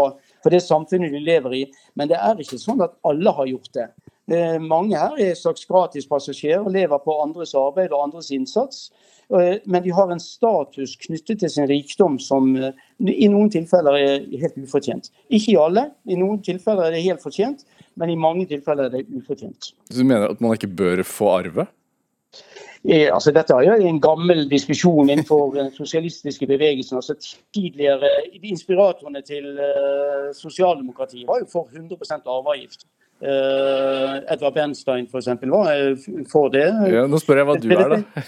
for det samfunnet de lever i, men det er ikke sånn at alle har gjort det. Eh, Mange her er slags gratispassasjerer og lever på andres arbeid og andres innsats. Eh, Men de har en status knyttet til sin rikdom som eh, i noen tilfeller er helt ufortjent. Ikke i alle, i noen tilfeller er det helt fortjent, men i mange tilfeller er det ufortjent. Du mener at man ikke bør få arve? Altså, dette er jo en gammel diskusjon innenfor den sosialistiske bevegelsen. altså Tidligere inspiratorene til eh, sosialdemokratiet var jo for 100% arveavgift. Eh, Edvard Bernstein f.eks. var eh, for det. Ja, nå spør jeg hva du er, da.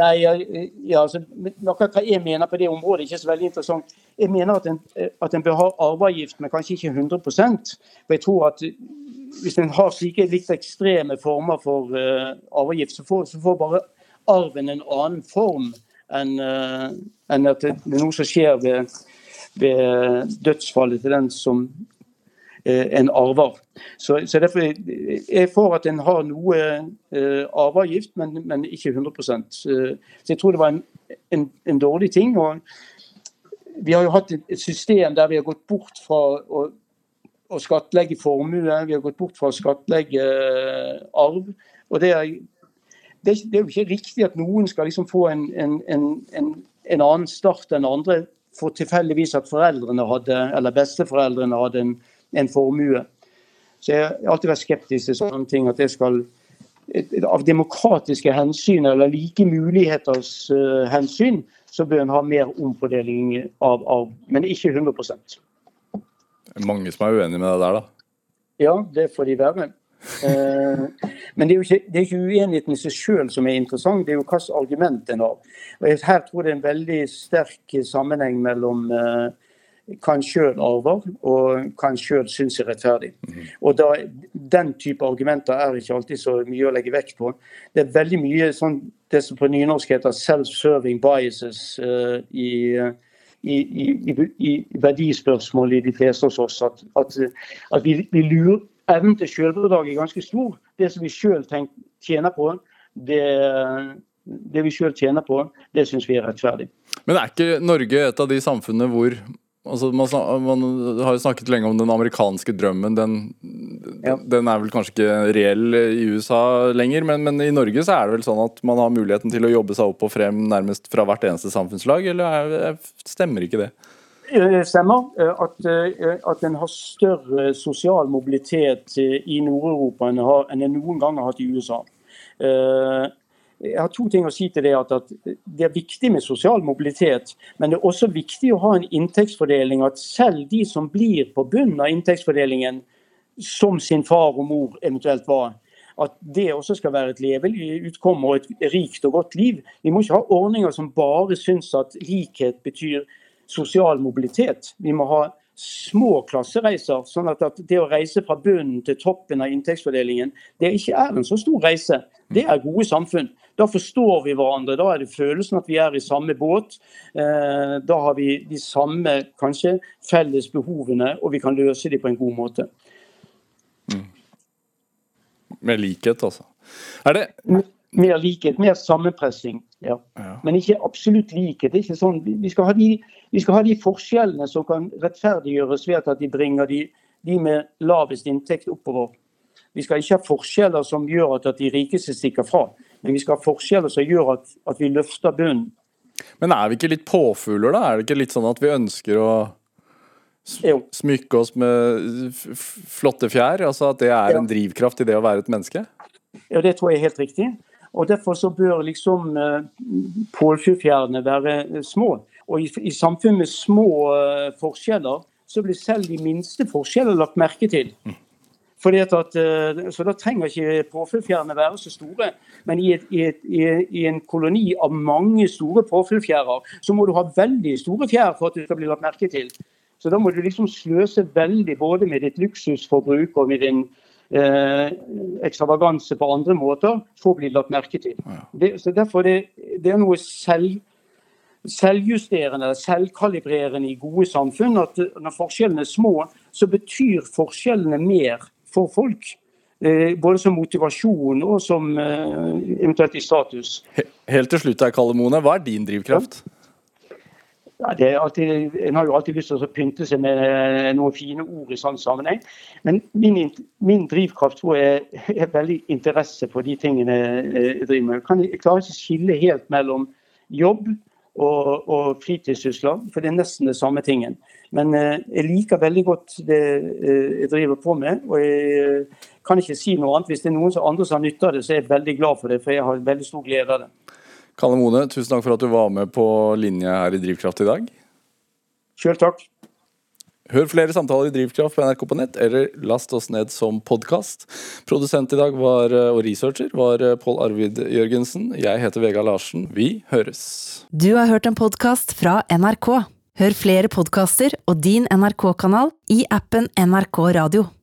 Nei, ja, altså, Noe hva jeg mener på det området, ikke så veldig interessant. Jeg mener at en, at en bør ha arveavgift, men kanskje ikke 100 For jeg tror at hvis en har slike litt ekstreme former for uh, arveavgift, så får, så får bare arven en annen form enn uh, en at det, er noe som skjer ved, ved dødsfallet til den som eh, en arver. Så, så derfor er jeg for at en har noe eh, arveavgift, men, men ikke 100 Eh, Så jeg tror det var en, en, en dårlig ting. og Vi har jo hatt et system der vi har gått bort fra å, å skattlegge formue, vi har gått bort fra å skattlegge eh, arv. og det er, det, er, det er jo ikke riktig at noen skal liksom få en, en, en, en annen start enn andre for tilfeldigvis at foreldrene hadde, eller besteforeldrene hadde en, en formue. Så jeg har alltid vært skeptisk til sånne ting. At det skal Av demokratiske hensyn eller like muligheters uh, hensyn, så bør en ha mer omfordeling av arv. Men ikke 100 Det er Mange som er uenige med det der, da. Ja, det får de være. Eh, men det er jo ikke, det er ikke uenigheten i seg sjøl som er interessant, det er jo hvilket argument en har. Og her tror jeg det er en veldig sterk sammenheng mellom eh, en sjøl arver, og en sjøl synes er rettferdig. Og da, Den type argumenter er ikke alltid så mye å legge vekt på. Det er veldig mye sånn, det som på nynorsk heter 'self-serving biases' uh, i, i, i, i, i verdispørsmål i de fleste hos oss. At, at, at vi, vi lurer Evnen til selvbedrag er ganske stor. Det som vi sjøl tjener på, det, det vi selv tjener på, det syns vi er rettferdig. Men er ikke Norge et av de samfunnene hvor altså man, man har jo snakket lenge om den amerikanske drømmen. Den, Ja. den er vel kanskje ikke reell i USA lenger, men, men i Norge så er det vel sånn at man har muligheten til å jobbe seg opp og frem nærmest fra hvert eneste samfunnslag, eller er, stemmer ikke det? Det stemmer eh, at, eh, at en har større sosial mobilitet i Nord-Europa enn en noen gang har hatt i USA. Eh, Jeg har to ting å si til det. at, at Det er viktig med sosial mobilitet, men det er også viktig å ha en inntektsfordeling. At selv de som blir på bunnen av inntektsfordelingen, som sin far og mor eventuelt var, at det også skal være et levelig utkomme og et rikt og godt liv. Vi må ikke ha ordninger som bare syns at likhet betyr sosial mobilitet. Vi må ha små klassereiser, sånn at, det å reise fra bunnen til toppen av inntektsfordelingen, det ikke er en så stor reise. Det er gode samfunn. Da forstår vi hverandre. Da er det følelsen at vi er i samme båt. Eh, da har vi de samme kanskje felles behovene, og vi kan løse dem på en god måte. Mm. Med likhet, altså. Er det Mer likhet, mer sammenpressing. Ja. ja. Men ikke absolutt likhet. Ikke sånn, vi, skal de, vi, skal ha de, forskjellene som kan rettferdiggjøres ved at de bringer de, de med lavest inntekt oppover. Vi skal ikke ha forskjeller som gjør at, de rikeste stikker fra, men vi skal ha forskjeller som gjør at, at vi løfter bunnen. Men er vi ikke litt påfugler, da? Er det ikke litt sånn at vi ønsker å smykke oss med flotte fjær? Altså at det er en drivkraft i det å være et menneske? Ja, det tror jeg er helt riktig. Og Derfor så bør liksom uh, påfugljærene være små. Og i, i samfunn med små uh, forskjeller, så blir selv de minste forskjeller lagt merke til. Mm. At, uh, så Da trenger ikke påfyllfjærene være så store. Men i, et, i, et, i, en koloni av mange store påfyllfjærer, så må du ha veldig store fjær for at du skal bli lagt merke til. Så da må du liksom sløse veldig både med ditt luksusforbruk og med din eh, ekstravaganse på andre måter for å bli lagt merke til. Det, så derfor det, det er noe selv, selvjusterende, selvkalibrerende i gode samfunn at når forskjellene er små, så betyr forskjellene mer for folk. Eh, både som motivasjon og som eh, eventuelt i status. Helt til slutt, Kalle Mone, hva er din drivkraft? Ja. Ja, alltid, en har jo alltid lyst til å pynte seg med eh, noen fine ord i sånn sammenheng. Men min, min drivkraft tror jeg er veldig interesse for de tingene jeg driver med. Jeg klarer ikke å skille helt mellom jobb og, og fritidssysler, for det er nesten det samme tingen. Men eh, jeg liker veldig godt det eh, jeg driver på med. og jeg kan ikke si noe annet. Hvis det er noen andre som har nytte av det, så er jeg veldig glad for det, for jeg har veldig stor glede av det. Kalle Mone, tusen takk for at du var med på linje her i Drivkraft i dag. Sjøl takk. Hør flere samtaler i Drivkraft på NRK på nett, eller last oss ned som podkast. Produsent i dag var, eh, og researcher var eh, Pål Arvid Jørgensen. Jeg heter Vegard Larsen. Vi høres. Du har hørt en podkast fra NRK. Hør flere podkaster og din NRK-kanal i appen NRK Radio.